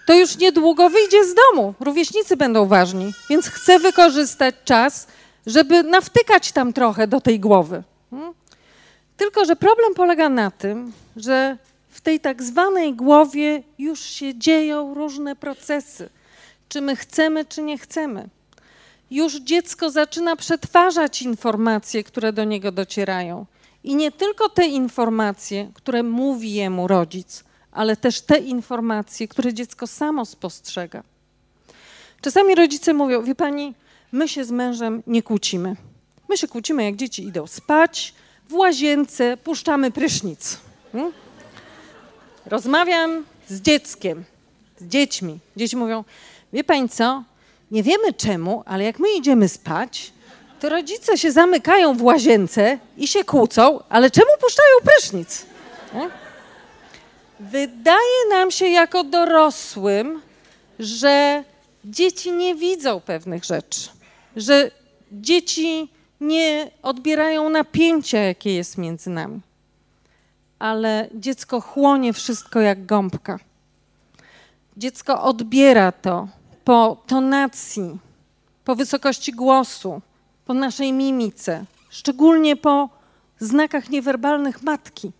to już niedługo wyjdzie z domu. Rówieśnicy będą ważni, więc chcę wykorzystać czas, żeby nawtykać tam trochę do tej głowy. Hmm? Tylko, że problem polega na tym, że w tej tak zwanej głowie już się dzieją różne procesy. Czy my chcemy, czy nie chcemy. Już dziecko zaczyna przetwarzać informacje, które do niego docierają. I nie tylko te informacje, które mówi jemu rodzic, ale też te informacje, które dziecko samo spostrzega. Czasami rodzice mówią: Wie pani, my się z mężem nie kłócimy. My się kłócimy, jak dzieci idą spać, w łazience puszczamy prysznic. Hmm? Rozmawiam z dzieckiem, z dziećmi. Dzieci mówią: Wie pani co? Nie wiemy czemu, ale jak my idziemy spać, to rodzice się zamykają w łazience i się kłócą, ale czemu puszczają prysznic? Hmm? Wydaje nam się jako dorosłym, że dzieci nie widzą pewnych rzeczy, że dzieci nie odbierają napięcia, jakie jest między nami. Ale dziecko chłonie wszystko jak gąbka. Dziecko odbiera to po tonacji, po wysokości głosu, po naszej mimice, szczególnie po znakach niewerbalnych matki.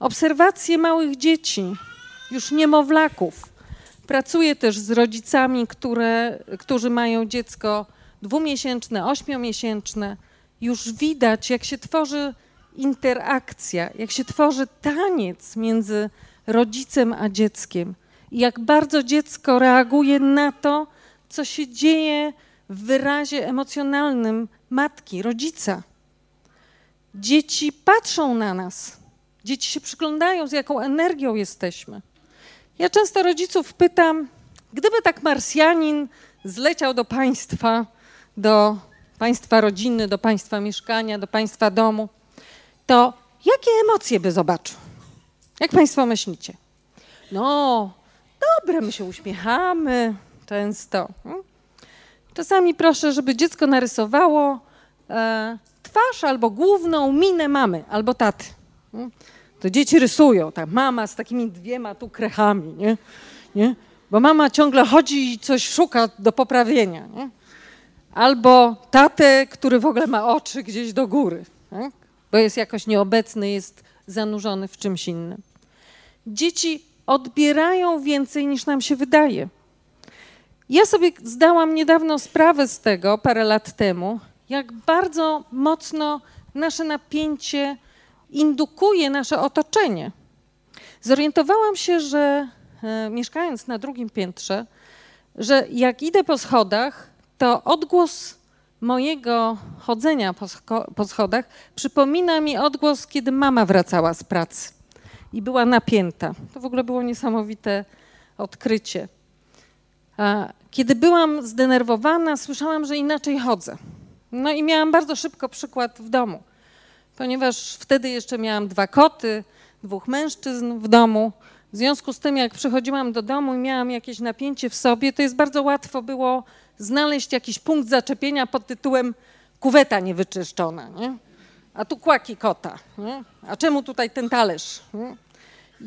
Obserwacje małych dzieci, już niemowlaków. Pracuję też z rodzicami, które, którzy mają dziecko dwumiesięczne, ośmiomiesięczne. Już widać, jak się tworzy interakcja, jak się tworzy taniec między rodzicem a dzieckiem. Jak bardzo dziecko reaguje na to, co się dzieje w wyrazie emocjonalnym matki, rodzica. Dzieci patrzą na nas, Dzieci się przyglądają, z jaką energią jesteśmy. Ja często rodziców pytam, gdyby tak Marsjanin zleciał do państwa, do państwa rodziny, do państwa mieszkania, do państwa domu, to jakie emocje by zobaczył? Jak państwo myślicie? No, dobre, my się uśmiechamy często. Hmm? Czasami proszę, żeby dziecko narysowało e, twarz albo główną minę mamy albo taty. To dzieci rysują, tak, mama z takimi dwiema tu krechami, nie? nie? Bo mama ciągle chodzi i coś szuka do poprawienia, nie? Albo tatę, który w ogóle ma oczy gdzieś do góry, tak? bo jest jakoś nieobecny, jest zanurzony w czymś innym. Dzieci odbierają więcej niż nam się wydaje. Ja sobie zdałam niedawno sprawę z tego, parę lat temu, jak bardzo mocno nasze napięcie indukuje nasze otoczenie. Zorientowałam się, że e, mieszkając na drugim piętrze, że jak idę po schodach, to odgłos mojego chodzenia po, po schodach przypomina mi odgłos, kiedy mama wracała z pracy i była napięta. To w ogóle było niesamowite odkrycie. Kiedy byłam zdenerwowana, słyszałam, że inaczej chodzę. No i miałam bardzo szybko przykład w domu ponieważ wtedy jeszcze miałam dwa koty, dwóch mężczyzn w domu. W związku z tym, jak przychodziłam do domu i miałam jakieś napięcie w sobie, to jest bardzo łatwo było znaleźć jakiś punkt zaczepienia pod tytułem kuweta niewyczyszczona, nie? a tu kłaki kota, nie? a czemu tutaj ten talerz? Nie?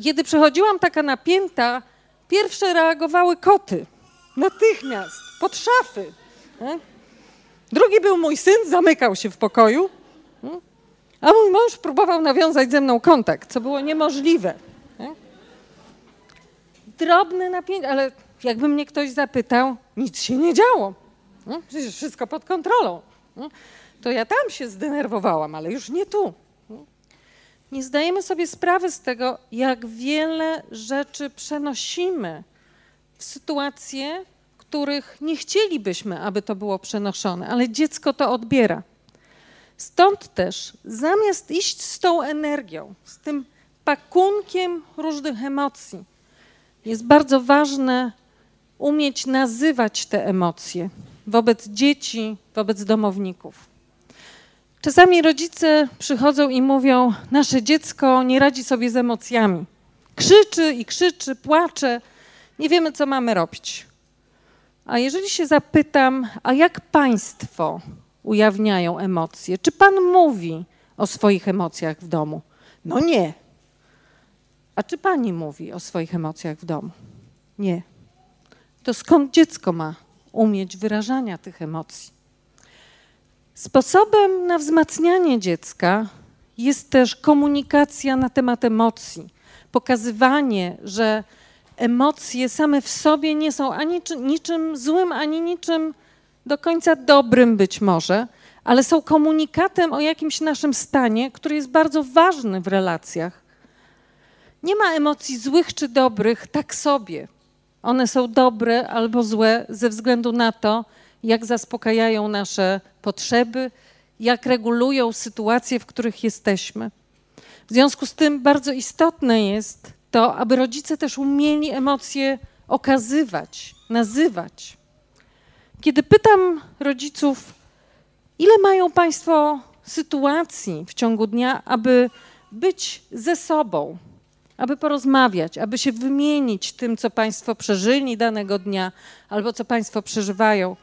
Kiedy przychodziłam taka napięta, pierwsze reagowały koty, natychmiast, pod szafy. Nie? Drugi był mój syn, zamykał się w pokoju. Mm. A mój mąż próbował nawiązać ze mną kontakt, co było niemożliwe. nie? Drobne napięcie, ale jakby mnie ktoś zapytał, nic się nie działo. Przecież wszystko pod kontrolą. To ja tam się zdenerwowałam, ale już nie tu. Nie? Zdajemy sobie sprawy z tego, jak wiele rzeczy przenosimy w sytuacje, których nie chcielibyśmy, aby to było przenoszone, ale dziecko to odbiera. Stąd też zamiast iść z tą energią, z tym pakunkiem różnych emocji, jest bardzo ważne umieć nazywać te emocje wobec dzieci, wobec domowników. Czasami rodzice przychodzą i mówią: Nasze dziecko nie radzi sobie z emocjami. Krzyczy i krzyczy, płacze, nie wiemy, co mamy robić. A jeżeli się zapytam, a jak państwo ujawniają emocje? Czy pan mówi o swoich emocjach w domu? No nie. A czy pani mówi o swoich emocjach w domu? Nie. To skąd dziecko ma umieć wyrażania tych emocji? Sposobem na wzmacnianie dziecka jest też komunikacja na temat emocji, pokazywanie, że emocje same w sobie nie są ani czy- niczym złym, ani niczym do końca dobrym być może, ale są komunikatem o jakimś naszym stanie, który jest bardzo ważny w relacjach. Nie ma emocji złych czy dobrych tak sobie. One są dobre albo złe ze względu na to, jak zaspokajają nasze potrzeby, jak regulują sytuacje, w których jesteśmy. W związku z tym bardzo istotne jest to, aby rodzice też umieli emocje okazywać, nazywać. Kiedy pytam rodziców, ile mają Państwo sytuacji w ciągu dnia, aby być ze sobą, aby porozmawiać, aby się wymienić tym, co Państwo przeżyli danego dnia albo co Państwo przeżywają,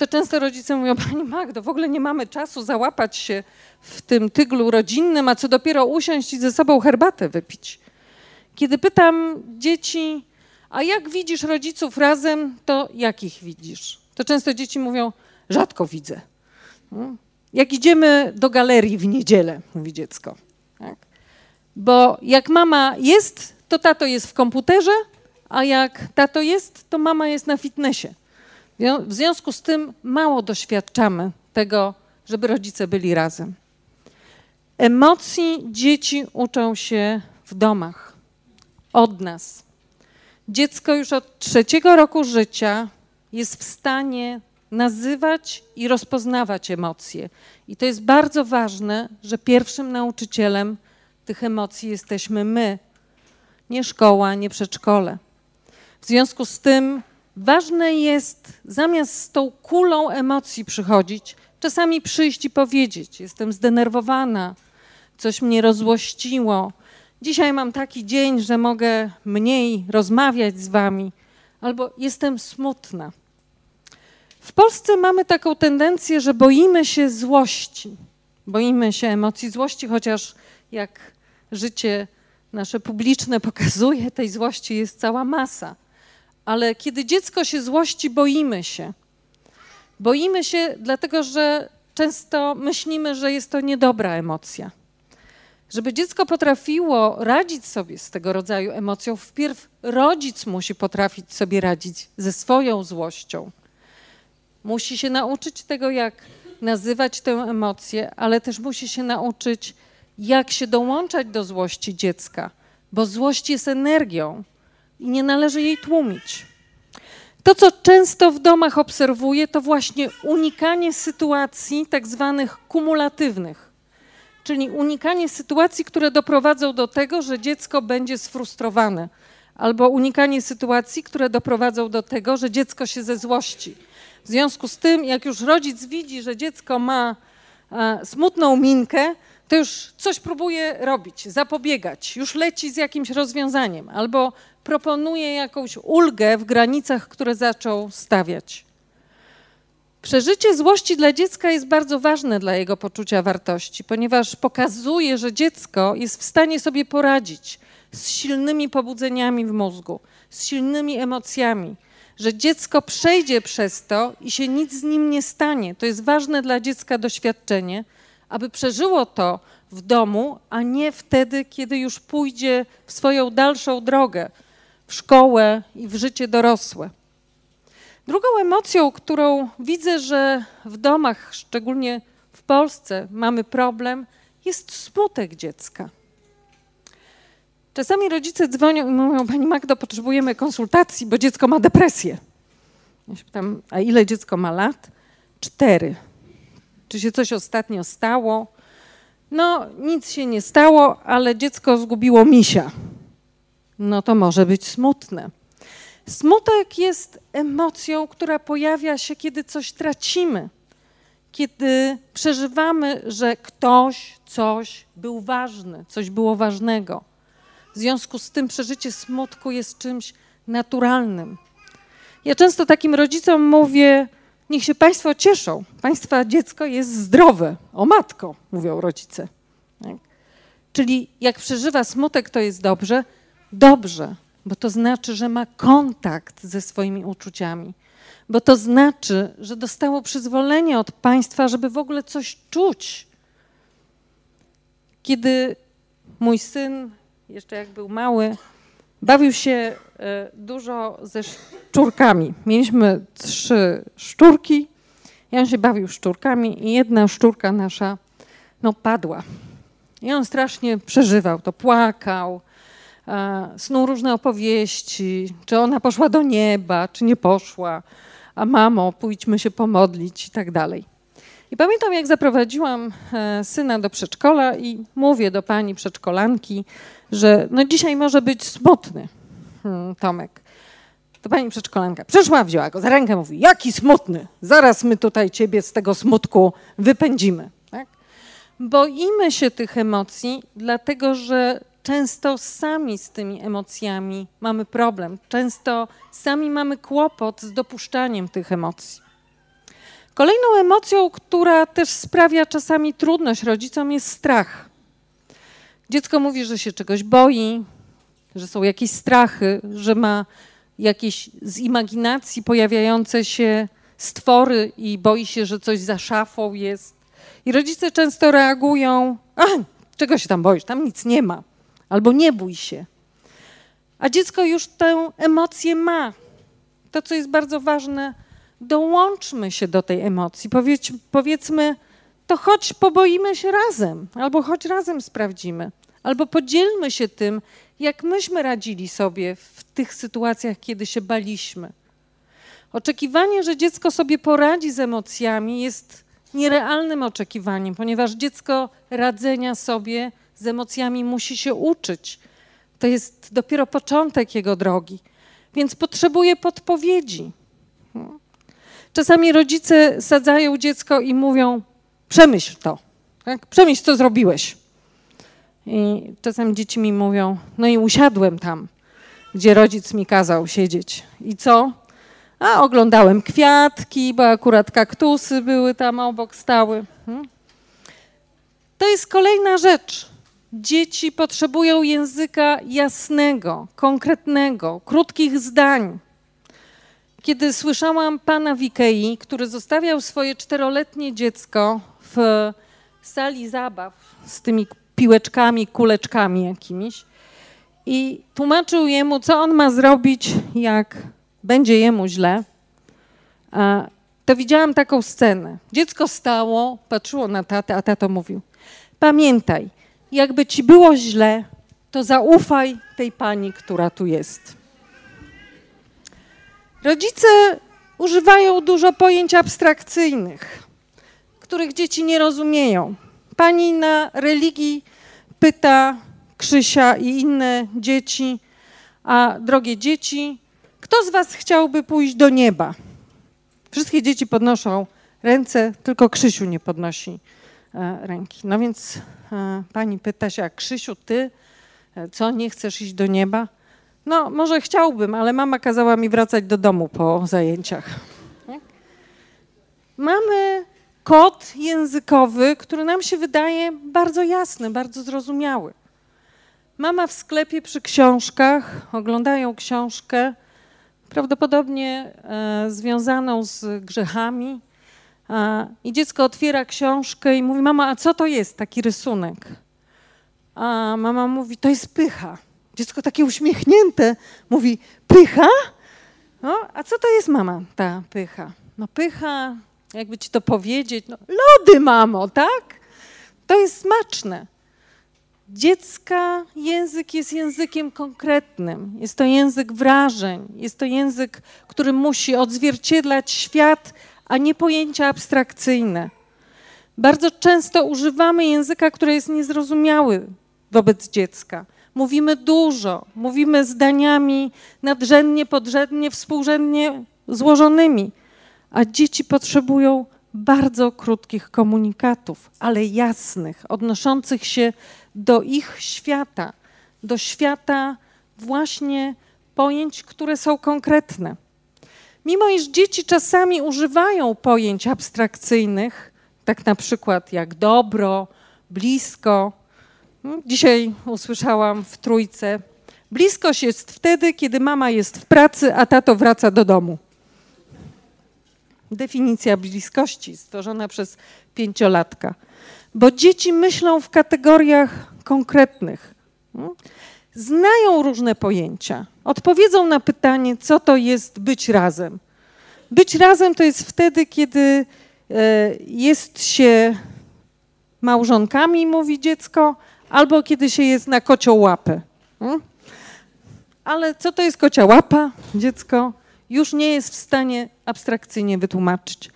to często rodzice mówią, Pani Magdo, w ogóle nie mamy czasu załapać się w tym tyglu rodzinnym, a co dopiero usiąść i ze sobą herbatę wypić. Kiedy pytam dzieci, a jak widzisz rodziców razem, to jakich widzisz? To często dzieci mówią, rzadko widzę. No. Jak idziemy do galerii w niedzielę, mówi dziecko. Tak? Bo jak mama jest, to tato jest w komputerze, a jak tato jest, to mama jest na fitnessie. W związku z tym mało doświadczamy tego, żeby rodzice byli razem. Emocji dzieci uczą się w domach, od nas. Dziecko już od trzeciego roku życia jest w stanie nazywać i rozpoznawać emocje. I to jest bardzo ważne, że pierwszym nauczycielem tych emocji jesteśmy my, nie szkoła, nie przedszkole. W związku z tym ważne jest zamiast z tą kulą emocji przychodzić, czasami przyjść i powiedzieć: Jestem zdenerwowana, coś mnie rozłościło. Dzisiaj mam taki dzień, że mogę mniej rozmawiać z wami, albo jestem smutna. W Polsce mamy taką tendencję, że boimy się złości. Boimy się emocji złości, chociaż jak życie nasze publiczne pokazuje, tej złości jest cała masa. Ale kiedy dziecko się złości, boimy się. Boimy się, dlatego że często myślimy, że jest to niedobra emocja. Żeby dziecko potrafiło radzić sobie z tego rodzaju emocją, wpierw rodzic musi potrafić sobie radzić ze swoją złością. Musi się nauczyć tego, jak nazywać tę emocję, ale też musi się nauczyć, jak się dołączać do złości dziecka, bo złość jest energią i nie należy jej tłumić. To, co często w domach obserwuję, to właśnie unikanie sytuacji tak zwanych kumulatywnych, czyli unikanie sytuacji, które doprowadzą do tego, że dziecko będzie sfrustrowane, albo unikanie sytuacji, które doprowadzą do tego, że dziecko się ze złości. W związku z tym, jak już rodzic widzi, że dziecko ma e, smutną minkę, to już coś próbuje robić, zapobiegać, już leci z jakimś rozwiązaniem albo proponuje jakąś ulgę w granicach, które zaczął stawiać. Przeżycie złości dla dziecka jest bardzo ważne dla jego poczucia wartości, ponieważ pokazuje, że dziecko jest w stanie sobie poradzić z silnymi pobudzeniami w mózgu, z silnymi emocjami, że dziecko przejdzie przez to i się nic z nim nie stanie. To jest ważne dla dziecka doświadczenie, aby przeżyło to w domu, a nie wtedy, kiedy już pójdzie w swoją dalszą drogę, w szkołę i w życie dorosłe. Drugą emocją, którą widzę, że w domach, szczególnie w Polsce, mamy problem, jest smutek dziecka. Czasami rodzice dzwonią i mówią: Pani Magdo, potrzebujemy konsultacji, bo dziecko ma depresję. Ja się pytam: A ile dziecko ma lat? Cztery. Czy się coś ostatnio stało? No, nic się nie stało, ale dziecko zgubiło misia. No to może być smutne. Smutek jest emocją, która pojawia się, kiedy coś tracimy, kiedy przeżywamy, że ktoś, coś był ważny, coś było ważnego. W związku z tym przeżycie smutku jest czymś naturalnym. Ja często takim rodzicom mówię, niech się Państwo cieszą. Państwa dziecko jest zdrowe. O matko, mówią rodzice. Tak? Czyli jak przeżywa smutek, to jest dobrze. Dobrze, bo to znaczy, że ma kontakt ze swoimi uczuciami. Bo to znaczy, że dostało przyzwolenie od państwa, żeby w ogóle coś czuć. Kiedy mój syn, jeszcze jak był mały, bawił się e, dużo ze szczurkami. Mieliśmy trzy szczurki. I on się bawił szczurkami i jedna szczurka nasza no, padła. I on strasznie przeżywał to, płakał, snuł różne opowieści, czy ona poszła do nieba, czy nie poszła, a mamo, pójdźmy się pomodlić i tak dalej. I pamiętam, jak zaprowadziłam e, syna do przedszkola i mówię do pani przedszkolanki, że no dzisiaj może być smutny hmm, Tomek. To pani przedszkolanka przyszła, wzięła go za rękę, mówi, jaki smutny, zaraz my tutaj ciebie z tego smutku wypędzimy. Tak? Boimy się tych emocji, dlatego że często sami z tymi emocjami mamy problem. Często sami mamy kłopot z dopuszczaniem tych emocji. Kolejną emocją, która też sprawia czasami trudność rodzicom, jest strach. Dziecko mówi, że się czegoś boi, że są jakieś strachy, że ma jakieś z imaginacji pojawiające się stwory i boi się, że coś za szafą jest. I rodzice często reagują: A, czego się tam boisz? Tam nic nie ma. Albo nie bój się. A dziecko już tę emocję ma. To, co jest bardzo ważne, dołączmy się do tej emocji. Powiedz, powiedzmy, to choć poboimy się razem, albo choć razem sprawdzimy, albo podzielmy się tym, jak myśmy radzili sobie w tych sytuacjach, kiedy się baliśmy. Oczekiwanie, że dziecko sobie poradzi z emocjami, jest nierealnym oczekiwaniem, ponieważ dziecko radzenia sobie z emocjami musi się uczyć. To jest dopiero początek jego drogi, więc potrzebuje podpowiedzi. Czasami rodzice sadzają dziecko i mówią: Przemyśl to, tak? przemyśl, co zrobiłeś. I czasem dzieci mi mówią, no i usiadłem tam, gdzie rodzic mi kazał siedzieć. I co? A oglądałem kwiatki, bo akurat kaktusy były tam obok stały. Hmm? To jest kolejna rzecz. Dzieci potrzebują języka jasnego, konkretnego, krótkich zdań. Kiedy słyszałam pana w Ikei, który zostawiał swoje czteroletnie dziecko w sali zabaw z tymi piłeczkami, kuleczkami jakimiś i tłumaczył jemu, co on ma zrobić, jak będzie jemu źle, to widziałam taką scenę. Dziecko stało, patrzyło na tatę, a tato mówił: Pamiętaj, jakby ci było źle, to zaufaj tej pani, która tu jest. Rodzice używają dużo pojęć abstrakcyjnych, których dzieci nie rozumieją. Pani na religii pyta Krzysia i inne dzieci, a drogie dzieci, kto z was chciałby pójść do nieba? Wszystkie dzieci podnoszą ręce, tylko Krzysiu nie podnosi ręki. No więc e, pani pyta się, a Krzysiu, ty e, co, nie chcesz iść do nieba? No, może chciałbym, ale mama kazała mi wracać do domu po zajęciach. Mamy kod językowy, który nam się wydaje bardzo jasny, bardzo zrozumiały. Mama w sklepie przy książkach, oglądają książkę, prawdopodobnie e, związaną z grzechami. I dziecko otwiera książkę i mówi: Mama, a co to jest taki rysunek? A mama mówi: To jest pycha. Dziecko takie uśmiechnięte mówi: Pycha? No, a co to jest, mama, ta pycha? No, pycha, jakby ci to powiedzieć, no, lody, mamo, tak? To jest smaczne. Dziecka język jest językiem konkretnym, jest to język wrażeń, jest to język, który musi odzwierciedlać świat, a nie pojęcia abstrakcyjne. Bardzo często używamy języka, który jest niezrozumiały wobec dziecka. Mówimy dużo, mówimy zdaniami nadrzędnie, podrzędnie, współrzędnie złożonymi, a dzieci potrzebują bardzo krótkich komunikatów, ale jasnych, odnoszących się do ich świata, do świata właśnie pojęć, które są konkretne. Mimo iż dzieci czasami używają pojęć abstrakcyjnych, tak na przykład jak dobro, blisko, hmm, dzisiaj usłyszałam w trójce, bliskość jest wtedy, kiedy mama jest w pracy, a tato wraca do domu. Definicja bliskości stworzona przez pięciolatka. Bo dzieci myślą w kategoriach konkretnych. Znają różne pojęcia. Odpowiedzą na pytanie, co to jest być razem. Być razem to jest wtedy, kiedy e, jest się małżonkami, mówi dziecko, albo kiedy się jest na kocią łapę. Hmm? Ale co to jest kocia łapa? Dziecko już nie jest w stanie abstrakcyjnie wytłumaczyć.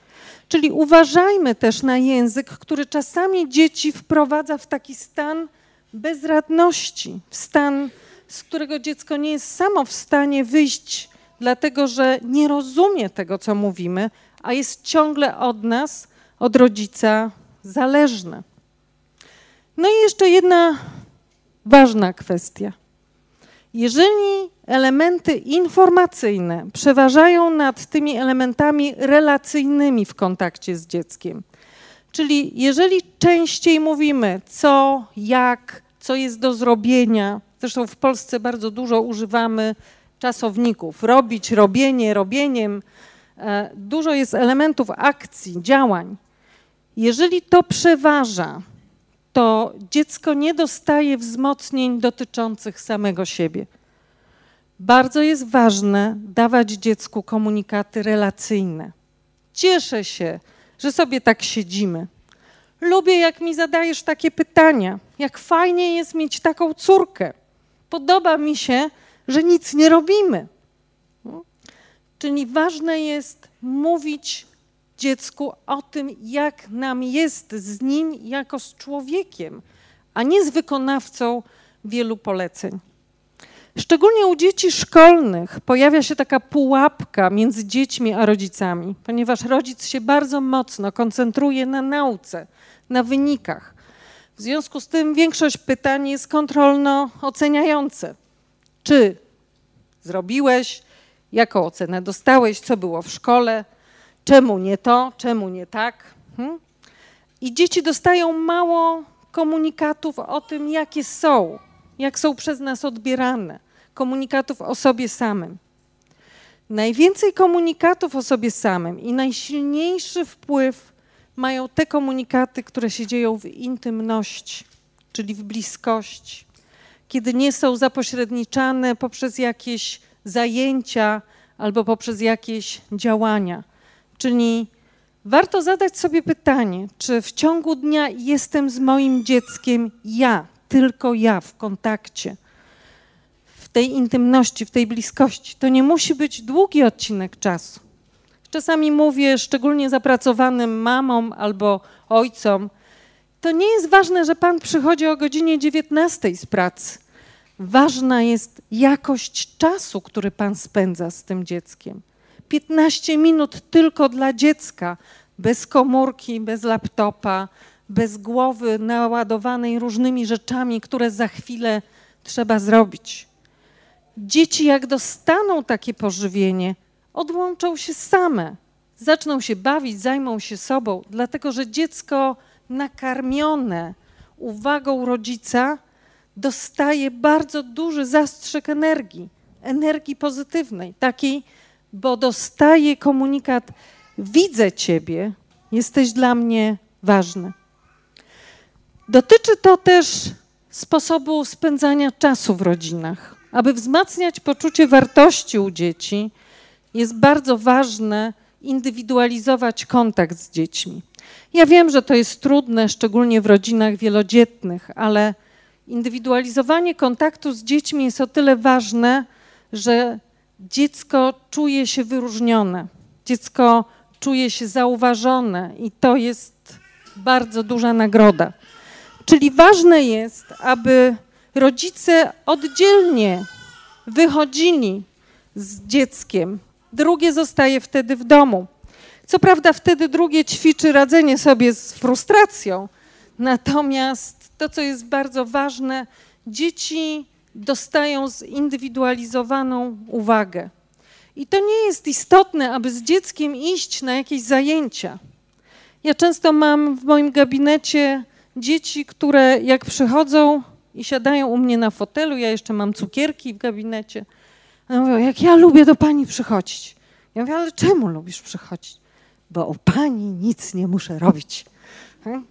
Czyli uważajmy też na język, który czasami dzieci wprowadza w taki stan bezradności, w stan, z którego dziecko nie jest samo w stanie wyjść, dlatego że nie rozumie tego, co mówimy, a jest ciągle od nas, od rodzica zależne. No i jeszcze jedna ważna kwestia. Jeżeli elementy informacyjne przeważają nad tymi elementami relacyjnymi w kontakcie z dzieckiem, czyli jeżeli częściej mówimy co, jak, co jest do zrobienia, zresztą w Polsce bardzo dużo używamy czasowników robić, robienie, robieniem, e, dużo jest elementów akcji, działań. Jeżeli to przeważa, to dziecko nie dostaje wzmocnień dotyczących samego siebie. Bardzo jest ważne dawać dziecku komunikaty relacyjne. Cieszę się, że sobie tak siedzimy. Lubię, jak mi zadajesz takie pytania. Jak fajnie jest mieć taką córkę. Podoba mi się, że nic nie robimy. Czyli ważne jest mówić dziecku o tym, jak nam jest z nim jako z człowiekiem, a nie z wykonawcą wielu poleceń. Szczególnie u dzieci szkolnych pojawia się taka pułapka między dziećmi a rodzicami, ponieważ rodzic się bardzo mocno koncentruje na nauce, na wynikach. W związku z tym większość pytań jest kontrolno-oceniające. Czy zrobiłeś, jaką ocenę dostałeś, co było w szkole, czemu nie to, czemu nie tak. Hmm? I dzieci dostają mało komunikatów o tym, jakie są, jak są przez nas odbierane, komunikatów o sobie samym. Najwięcej komunikatów o sobie samym i najsilniejszy wpływ mają te komunikaty, które się dzieją w intymności, czyli w bliskości, kiedy nie są zapośredniczane poprzez jakieś zajęcia albo poprzez jakieś działania. Czyli warto zadać sobie pytanie, czy w ciągu dnia jestem z moim dzieckiem ja, tylko ja w kontakcie, w tej intymności, w tej bliskości. To nie musi być długi odcinek czasu. Czasami mówię szczególnie zapracowanym mamom albo ojcom, to nie jest ważne, że pan przychodzi o godzinie 19 z pracy. Ważna jest jakość czasu, który pan spędza z tym dzieckiem. 15 minut tylko dla dziecka, bez komórki, bez laptopa, bez głowy naładowanej różnymi rzeczami, które za chwilę trzeba zrobić. Dzieci, jak dostaną takie pożywienie, odłączą się same, zaczną się bawić, zajmą się sobą, dlatego że dziecko nakarmione uwagą rodzica dostaje bardzo duży zastrzyk energii, energii pozytywnej, takiej, bo dostaje komunikat: Widzę Ciebie, jesteś dla mnie ważny. Dotyczy to też sposobu spędzania czasu w rodzinach. Aby wzmacniać poczucie wartości u dzieci, jest bardzo ważne indywidualizować kontakt z dziećmi. Ja wiem, że to jest trudne, szczególnie w rodzinach wielodzietnych, ale indywidualizowanie kontaktu z dziećmi jest o tyle ważne, że dziecko czuje się wyróżnione, dziecko czuje się zauważone i to jest bardzo duża nagroda. Czyli ważne jest, aby rodzice oddzielnie wychodzili z dzieckiem, drugie zostaje wtedy w domu. Co prawda, wtedy drugie ćwiczy radzenie sobie z frustracją, natomiast to, co jest bardzo ważne, dzieci dostają zindywidualizowaną uwagę. I to nie jest istotne, aby z dzieckiem iść na jakieś zajęcia. Ja często mam w moim gabinecie dzieci, które jak przychodzą i siadają u mnie na fotelu, ja jeszcze mam cukierki w gabinecie, one mówią, jak ja lubię do pani przychodzić. Ja mówię, ale czemu lubisz przychodzić? Bo u pani nic nie muszę robić. Hmm?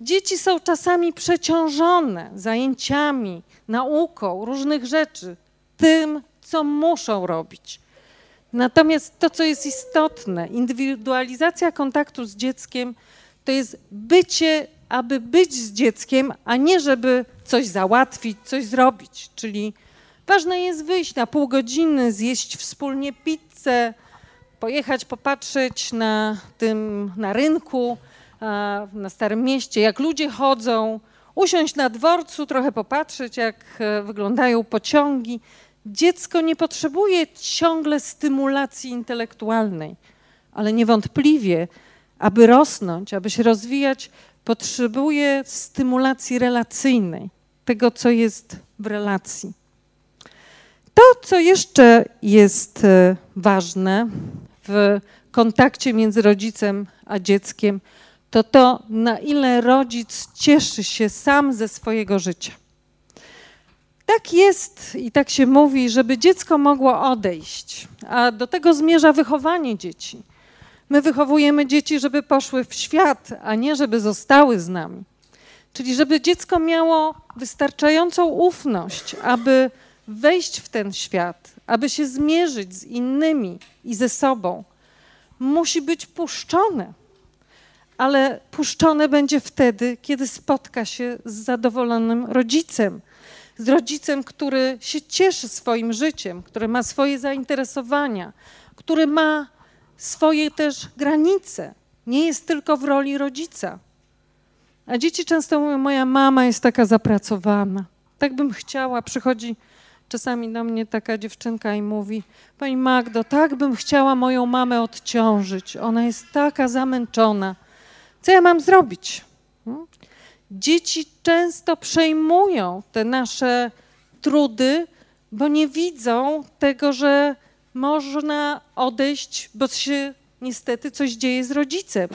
Dzieci są czasami przeciążone zajęciami, nauką, różnych rzeczy, tym, co muszą robić. Natomiast to, co jest istotne, indywidualizacja kontaktu z dzieckiem, to jest bycie, aby być z dzieckiem, a nie żeby coś załatwić, coś zrobić. Czyli ważne jest wyjść na pół godziny, zjeść wspólnie pizzę, pojechać popatrzeć na tym, na rynku, na Starym Mieście, jak ludzie chodzą, usiąść na dworcu, trochę popatrzeć, jak e, wyglądają pociągi. Dziecko nie potrzebuje ciągle stymulacji intelektualnej, ale niewątpliwie, aby rosnąć, aby się rozwijać, potrzebuje stymulacji relacyjnej, tego, co jest w relacji. To, co jeszcze jest e, ważne w kontakcie między rodzicem a dzieckiem, to to, na ile rodzic cieszy się sam ze swojego życia. Tak jest i tak się mówi, żeby dziecko mogło odejść, a do tego zmierza wychowanie dzieci. My wychowujemy dzieci, żeby poszły w świat, a nie żeby zostały z nami. Czyli żeby dziecko miało wystarczającą ufność, aby wejść w ten świat, aby się zmierzyć z innymi i ze sobą. Musi być puszczone ale puszczone będzie wtedy, kiedy spotka się z zadowolonym rodzicem. Z rodzicem, który się cieszy swoim życiem, który ma swoje zainteresowania, który ma swoje też granice. Nie jest tylko w roli rodzica. A dzieci często mówią: Moja mama jest taka zapracowana. Tak bym chciała. Przychodzi czasami do mnie taka dziewczynka i mówi: Pani Magdo, tak bym chciała moją mamę odciążyć. Ona jest taka zamęczona. Co ja mam zrobić? Hmm? Dzieci często przejmują te nasze trudy, bo nie widzą tego, że można odejść, bo się niestety coś dzieje z rodzicem.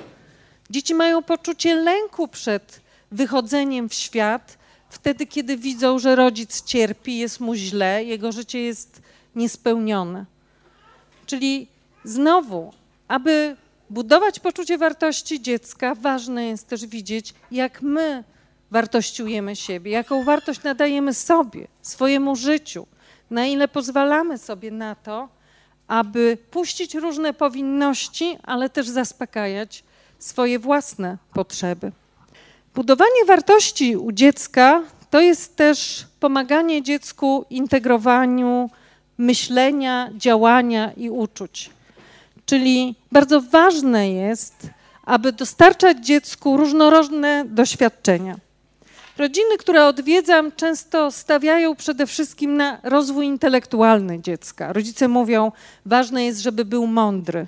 Dzieci mają poczucie lęku przed wychodzeniem w świat, wtedy, kiedy widzą, że rodzic cierpi, jest mu źle, jego życie jest niespełnione. Czyli znowu, aby budować poczucie wartości dziecka, ważne jest też widzieć, jak my wartościujemy siebie, jaką wartość nadajemy sobie, swojemu życiu, na ile pozwalamy sobie na to, aby puścić różne powinności, ale też zaspokajać swoje własne potrzeby. Budowanie wartości u dziecka to jest też pomaganie dziecku integrowaniu myślenia, działania i uczuć. Czyli bardzo ważne jest, aby dostarczać dziecku różnorodne doświadczenia. Rodziny, które odwiedzam, często stawiają przede wszystkim na rozwój intelektualny dziecka. Rodzice mówią, ważne jest, żeby był mądry.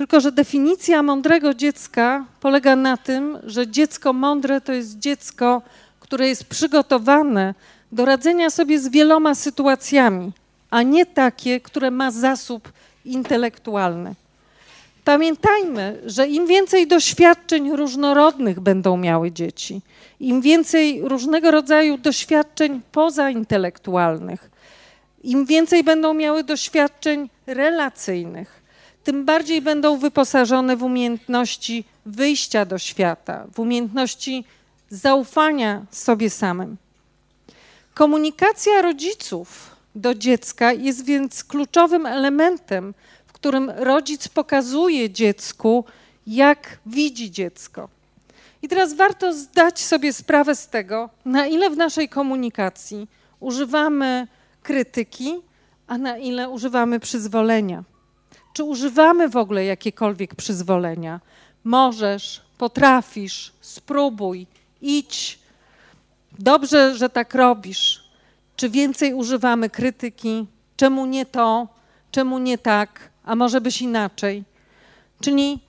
Tylko, że definicja mądrego dziecka polega na tym, że dziecko mądre to jest dziecko, które jest przygotowane do radzenia sobie z wieloma sytuacjami, a nie takie, które ma zasób intelektualny. Pamiętajmy, że im więcej doświadczeń różnorodnych będą miały dzieci, im więcej różnego rodzaju doświadczeń pozaintelektualnych, im więcej będą miały doświadczeń relacyjnych, tym bardziej będą wyposażone w umiejętności wyjścia do świata, w umiejętności zaufania sobie samym. Komunikacja rodziców do dziecka jest więc kluczowym elementem, w którym rodzic pokazuje dziecku, jak widzi dziecko. I teraz warto zdać sobie sprawę z tego, na ile w naszej komunikacji używamy krytyki, a na ile używamy przyzwolenia. Czy używamy w ogóle jakiekolwiek przyzwolenia? Możesz, potrafisz, spróbuj, idź. Dobrze, że tak robisz. Czy więcej używamy krytyki? Czemu nie to? Czemu nie tak? A może byś inaczej? Czyli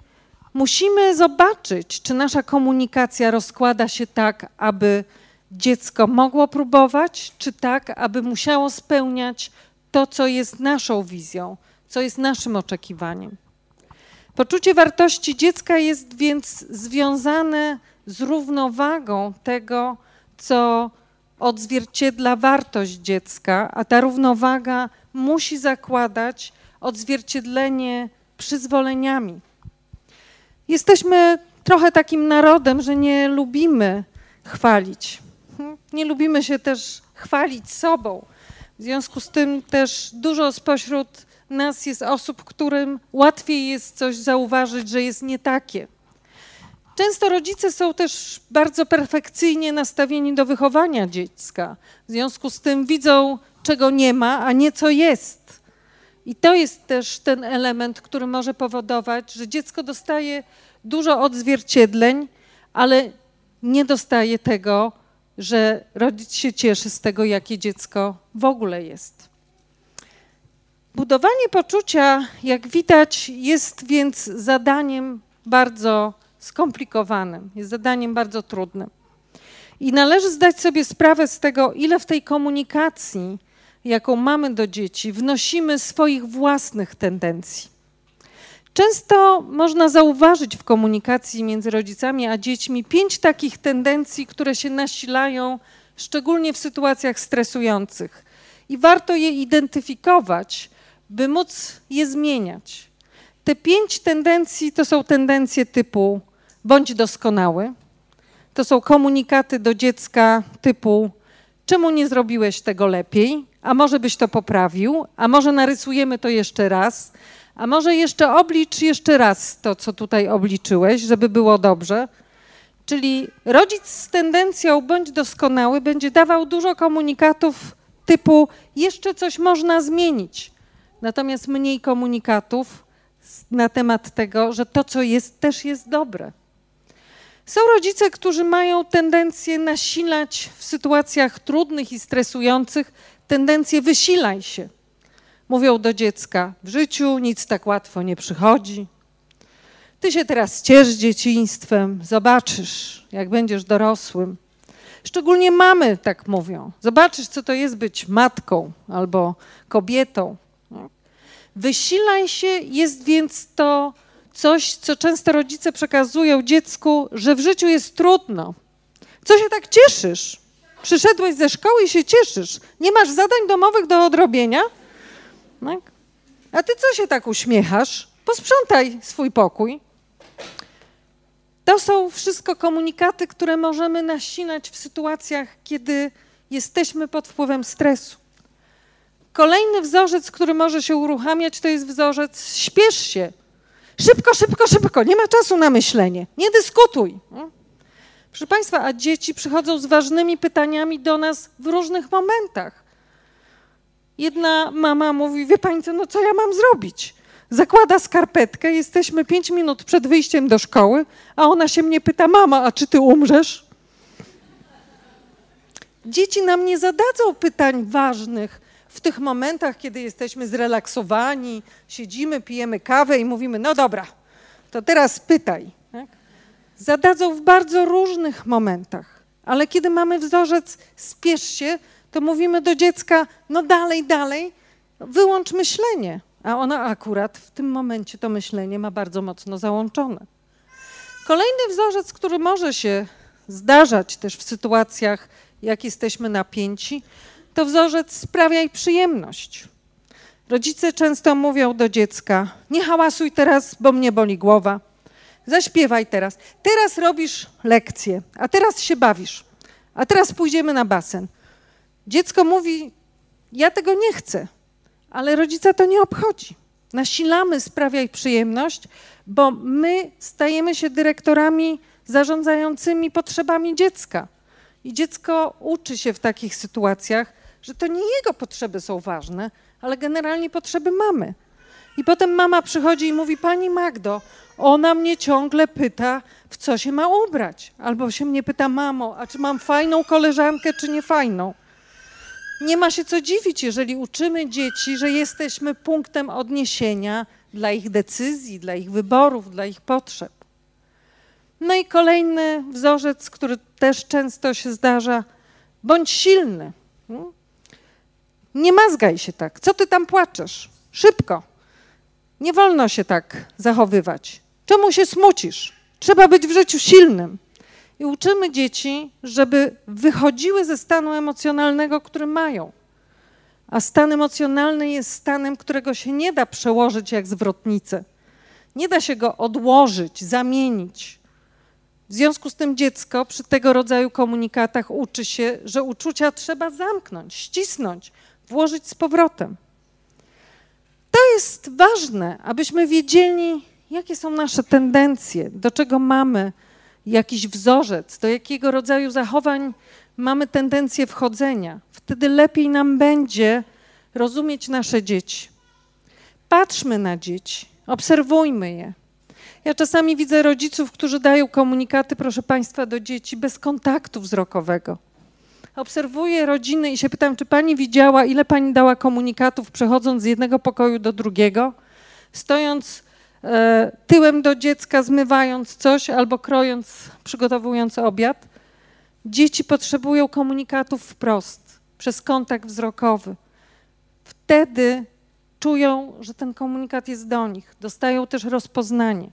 musimy zobaczyć, czy nasza komunikacja rozkłada się tak, aby dziecko mogło próbować, czy tak, aby musiało spełniać to, co jest naszą wizją, co jest naszym oczekiwaniem. Poczucie wartości dziecka jest więc związane z równowagą tego, co odzwierciedla wartość dziecka, a ta równowaga musi zakładać odzwierciedlenie przyzwoleniami. Jesteśmy trochę takim narodem, że nie lubimy chwalić. Nie lubimy się też chwalić sobą. W związku z tym też dużo spośród nas jest osób, którym łatwiej jest coś zauważyć, że jest nie takie. Często rodzice są też bardzo perfekcyjnie nastawieni do wychowania dziecka. W związku z tym widzą, czego nie ma, a nie co jest. I to jest też ten element, który może powodować, że dziecko dostaje dużo odzwierciedleń, ale nie dostaje tego, że rodzic się cieszy z tego, jakie dziecko w ogóle jest. Budowanie poczucia, jak widać, jest więc zadaniem bardzo skomplikowanym, jest zadaniem bardzo trudnym. I należy zdać sobie sprawę z tego, ile w tej komunikacji, jaką mamy do dzieci, wnosimy swoich własnych tendencji. Często można zauważyć w komunikacji między rodzicami a dziećmi pięć takich tendencji, które się nasilają, szczególnie w sytuacjach stresujących. I warto je identyfikować, by móc je zmieniać. Te pięć tendencji to są tendencje typu bądź doskonały, to są komunikaty do dziecka typu czemu nie zrobiłeś tego lepiej, a może byś to poprawił, a może narysujemy to jeszcze raz, a może jeszcze oblicz jeszcze raz to, co tutaj obliczyłeś, żeby było dobrze. Czyli rodzic z tendencją bądź doskonały będzie dawał dużo komunikatów typu jeszcze coś można zmienić. Natomiast mniej komunikatów na temat tego, że to, co jest, też jest dobre. Są rodzice, którzy mają tendencję nasilać w sytuacjach trudnych i stresujących tendencję wysilaj się. Mówią do dziecka: W życiu nic tak łatwo nie przychodzi. Ty się teraz ciesz dzieciństwem, zobaczysz, jak będziesz dorosłym. Szczególnie mamy tak mówią. Zobaczysz, co to jest być matką albo kobietą. Wysilaj się jest więc to coś, co często rodzice przekazują dziecku, że w życiu jest trudno. Co się tak cieszysz? Przyszedłeś ze szkoły i się cieszysz. Nie masz zadań domowych do odrobienia? Tak? A ty co się tak uśmiechasz? Posprzątaj swój pokój. To są wszystko komunikaty, które możemy nasinać w sytuacjach, kiedy jesteśmy pod wpływem stresu. Kolejny wzorzec, który może się uruchamiać, to jest wzorzec śpiesz się. Szybko, szybko, szybko, nie ma czasu na myślenie. Nie dyskutuj. Proszę Państwa, a dzieci przychodzą z ważnymi pytaniami do nas w różnych momentach. Jedna mama mówi, wie Pani co, no co ja mam zrobić? Zakłada skarpetkę, jesteśmy pięć minut przed wyjściem do szkoły, a ona się mnie pyta, mama, a czy ty umrzesz? Dzieci nam nie zadadzą pytań ważnych w tych momentach, kiedy jesteśmy zrelaksowani, siedzimy, pijemy kawę i mówimy, no dobra, to teraz pytaj. Tak? Zadadzą w bardzo różnych momentach, ale kiedy mamy wzorzec spiesz się, to mówimy do dziecka, no dalej, dalej, wyłącz myślenie. A ona akurat w tym momencie to myślenie ma bardzo mocno załączone. Kolejny wzorzec, który może się zdarzać też w sytuacjach, jak jesteśmy napięci, to wzorzec sprawiaj przyjemność. Rodzice często mówią do dziecka: Nie hałasuj teraz, bo mnie boli głowa. Zaśpiewaj teraz. Teraz robisz lekcję, a teraz się bawisz, a teraz pójdziemy na basen. Dziecko mówi: Ja tego nie chcę, ale rodzica to nie obchodzi. Nasilamy sprawiaj przyjemność, bo my stajemy się dyrektorami zarządzającymi potrzebami dziecka. I dziecko uczy się w takich sytuacjach, że to nie jego potrzeby są ważne, ale generalnie potrzeby mamy. I potem mama przychodzi i mówi: Pani Magdo, ona mnie ciągle pyta, w co się ma ubrać. Albo się mnie pyta: Mamo, a czy mam fajną koleżankę, czy nie fajną? Nie ma się co dziwić, jeżeli uczymy dzieci, że jesteśmy punktem odniesienia dla ich decyzji, dla ich wyborów, dla ich potrzeb. No i kolejny wzorzec, który też często się zdarza: bądź silny. Nie mazgaj się tak. Co ty tam płaczesz? Szybko. Nie wolno się tak zachowywać. Czemu się smucisz? Trzeba być w życiu silnym. I uczymy dzieci, żeby wychodziły ze stanu emocjonalnego, który mają. A stan emocjonalny jest stanem, którego się nie da przełożyć jak zwrotnicę. Nie da się go odłożyć, zamienić. W związku z tym dziecko przy tego rodzaju komunikatach uczy się, że uczucia trzeba zamknąć, ścisnąć, włożyć z powrotem. To jest ważne, abyśmy wiedzieli, jakie są nasze tendencje, do czego mamy jakiś wzorzec, do jakiego rodzaju zachowań mamy tendencję wchodzenia. Wtedy lepiej nam będzie rozumieć nasze dzieci. Patrzmy na dzieci, obserwujmy je. Ja czasami widzę rodziców, którzy dają komunikaty, proszę Państwa, do dzieci bez kontaktu wzrokowego. Obserwuję rodziny i się pytam, czy Pani widziała, ile Pani dała komunikatów, przechodząc z jednego pokoju do drugiego, stojąc e, tyłem do dziecka, zmywając coś albo krojąc, przygotowując obiad. Dzieci potrzebują komunikatów wprost, przez kontakt wzrokowy. Wtedy czują, że ten komunikat jest do nich, dostają też rozpoznanie.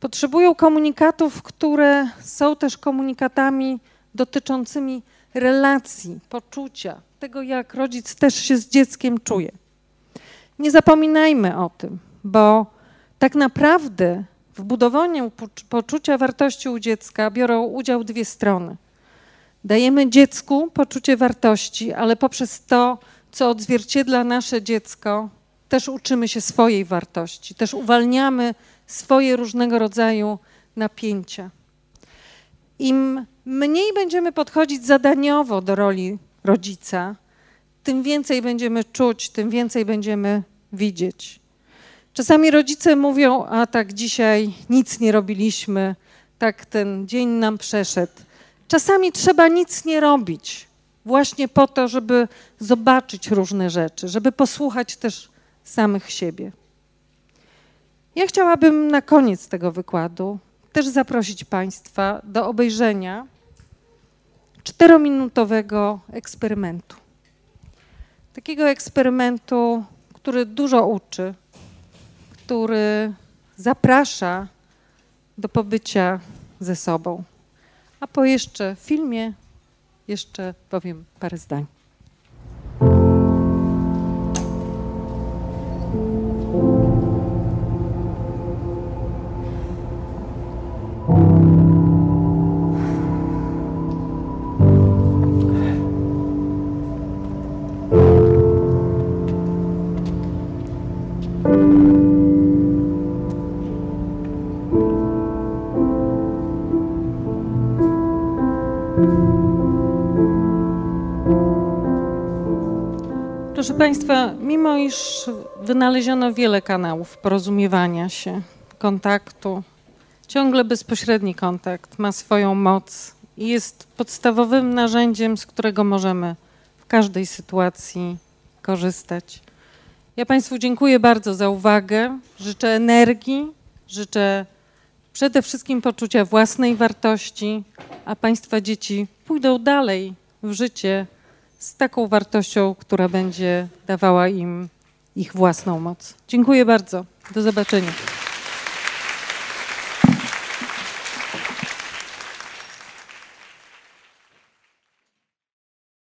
Potrzebują komunikatów, które są też komunikatami dotyczącymi relacji, poczucia, tego jak rodzic też się z dzieckiem czuje. Nie zapominajmy o tym, bo tak naprawdę w budowaniu poczucia wartości u dziecka biorą udział dwie strony. Dajemy dziecku poczucie wartości, ale poprzez to, co odzwierciedla nasze dziecko, też uczymy się swojej wartości, też uwalniamy swoje różnego rodzaju napięcia. Im mniej będziemy podchodzić zadaniowo do roli rodzica, tym więcej będziemy czuć, tym więcej będziemy widzieć. Czasami rodzice mówią: A tak dzisiaj nic nie robiliśmy, tak ten dzień nam przeszedł. Czasami trzeba nic nie robić, właśnie po to, żeby zobaczyć różne rzeczy, żeby posłuchać też samych siebie. Ja chciałabym na koniec tego wykładu też zaprosić Państwa do obejrzenia czterominutowego eksperymentu. Takiego eksperymentu, który dużo uczy, który zaprasza do pobycia ze sobą. A po jeszcze filmie jeszcze powiem parę zdań. Proszę Państwa, mimo iż wynaleziono wiele kanałów porozumiewania się, kontaktu, ciągle bezpośredni kontakt ma swoją moc i jest podstawowym narzędziem, z którego możemy w każdej sytuacji korzystać. Ja Państwu dziękuję bardzo za uwagę. Życzę energii, życzę przede wszystkim poczucia własnej wartości, a Państwa dzieci pójdą dalej w życie z taką wartością, która będzie dawała im ich własną moc. Dziękuję bardzo. Do zobaczenia.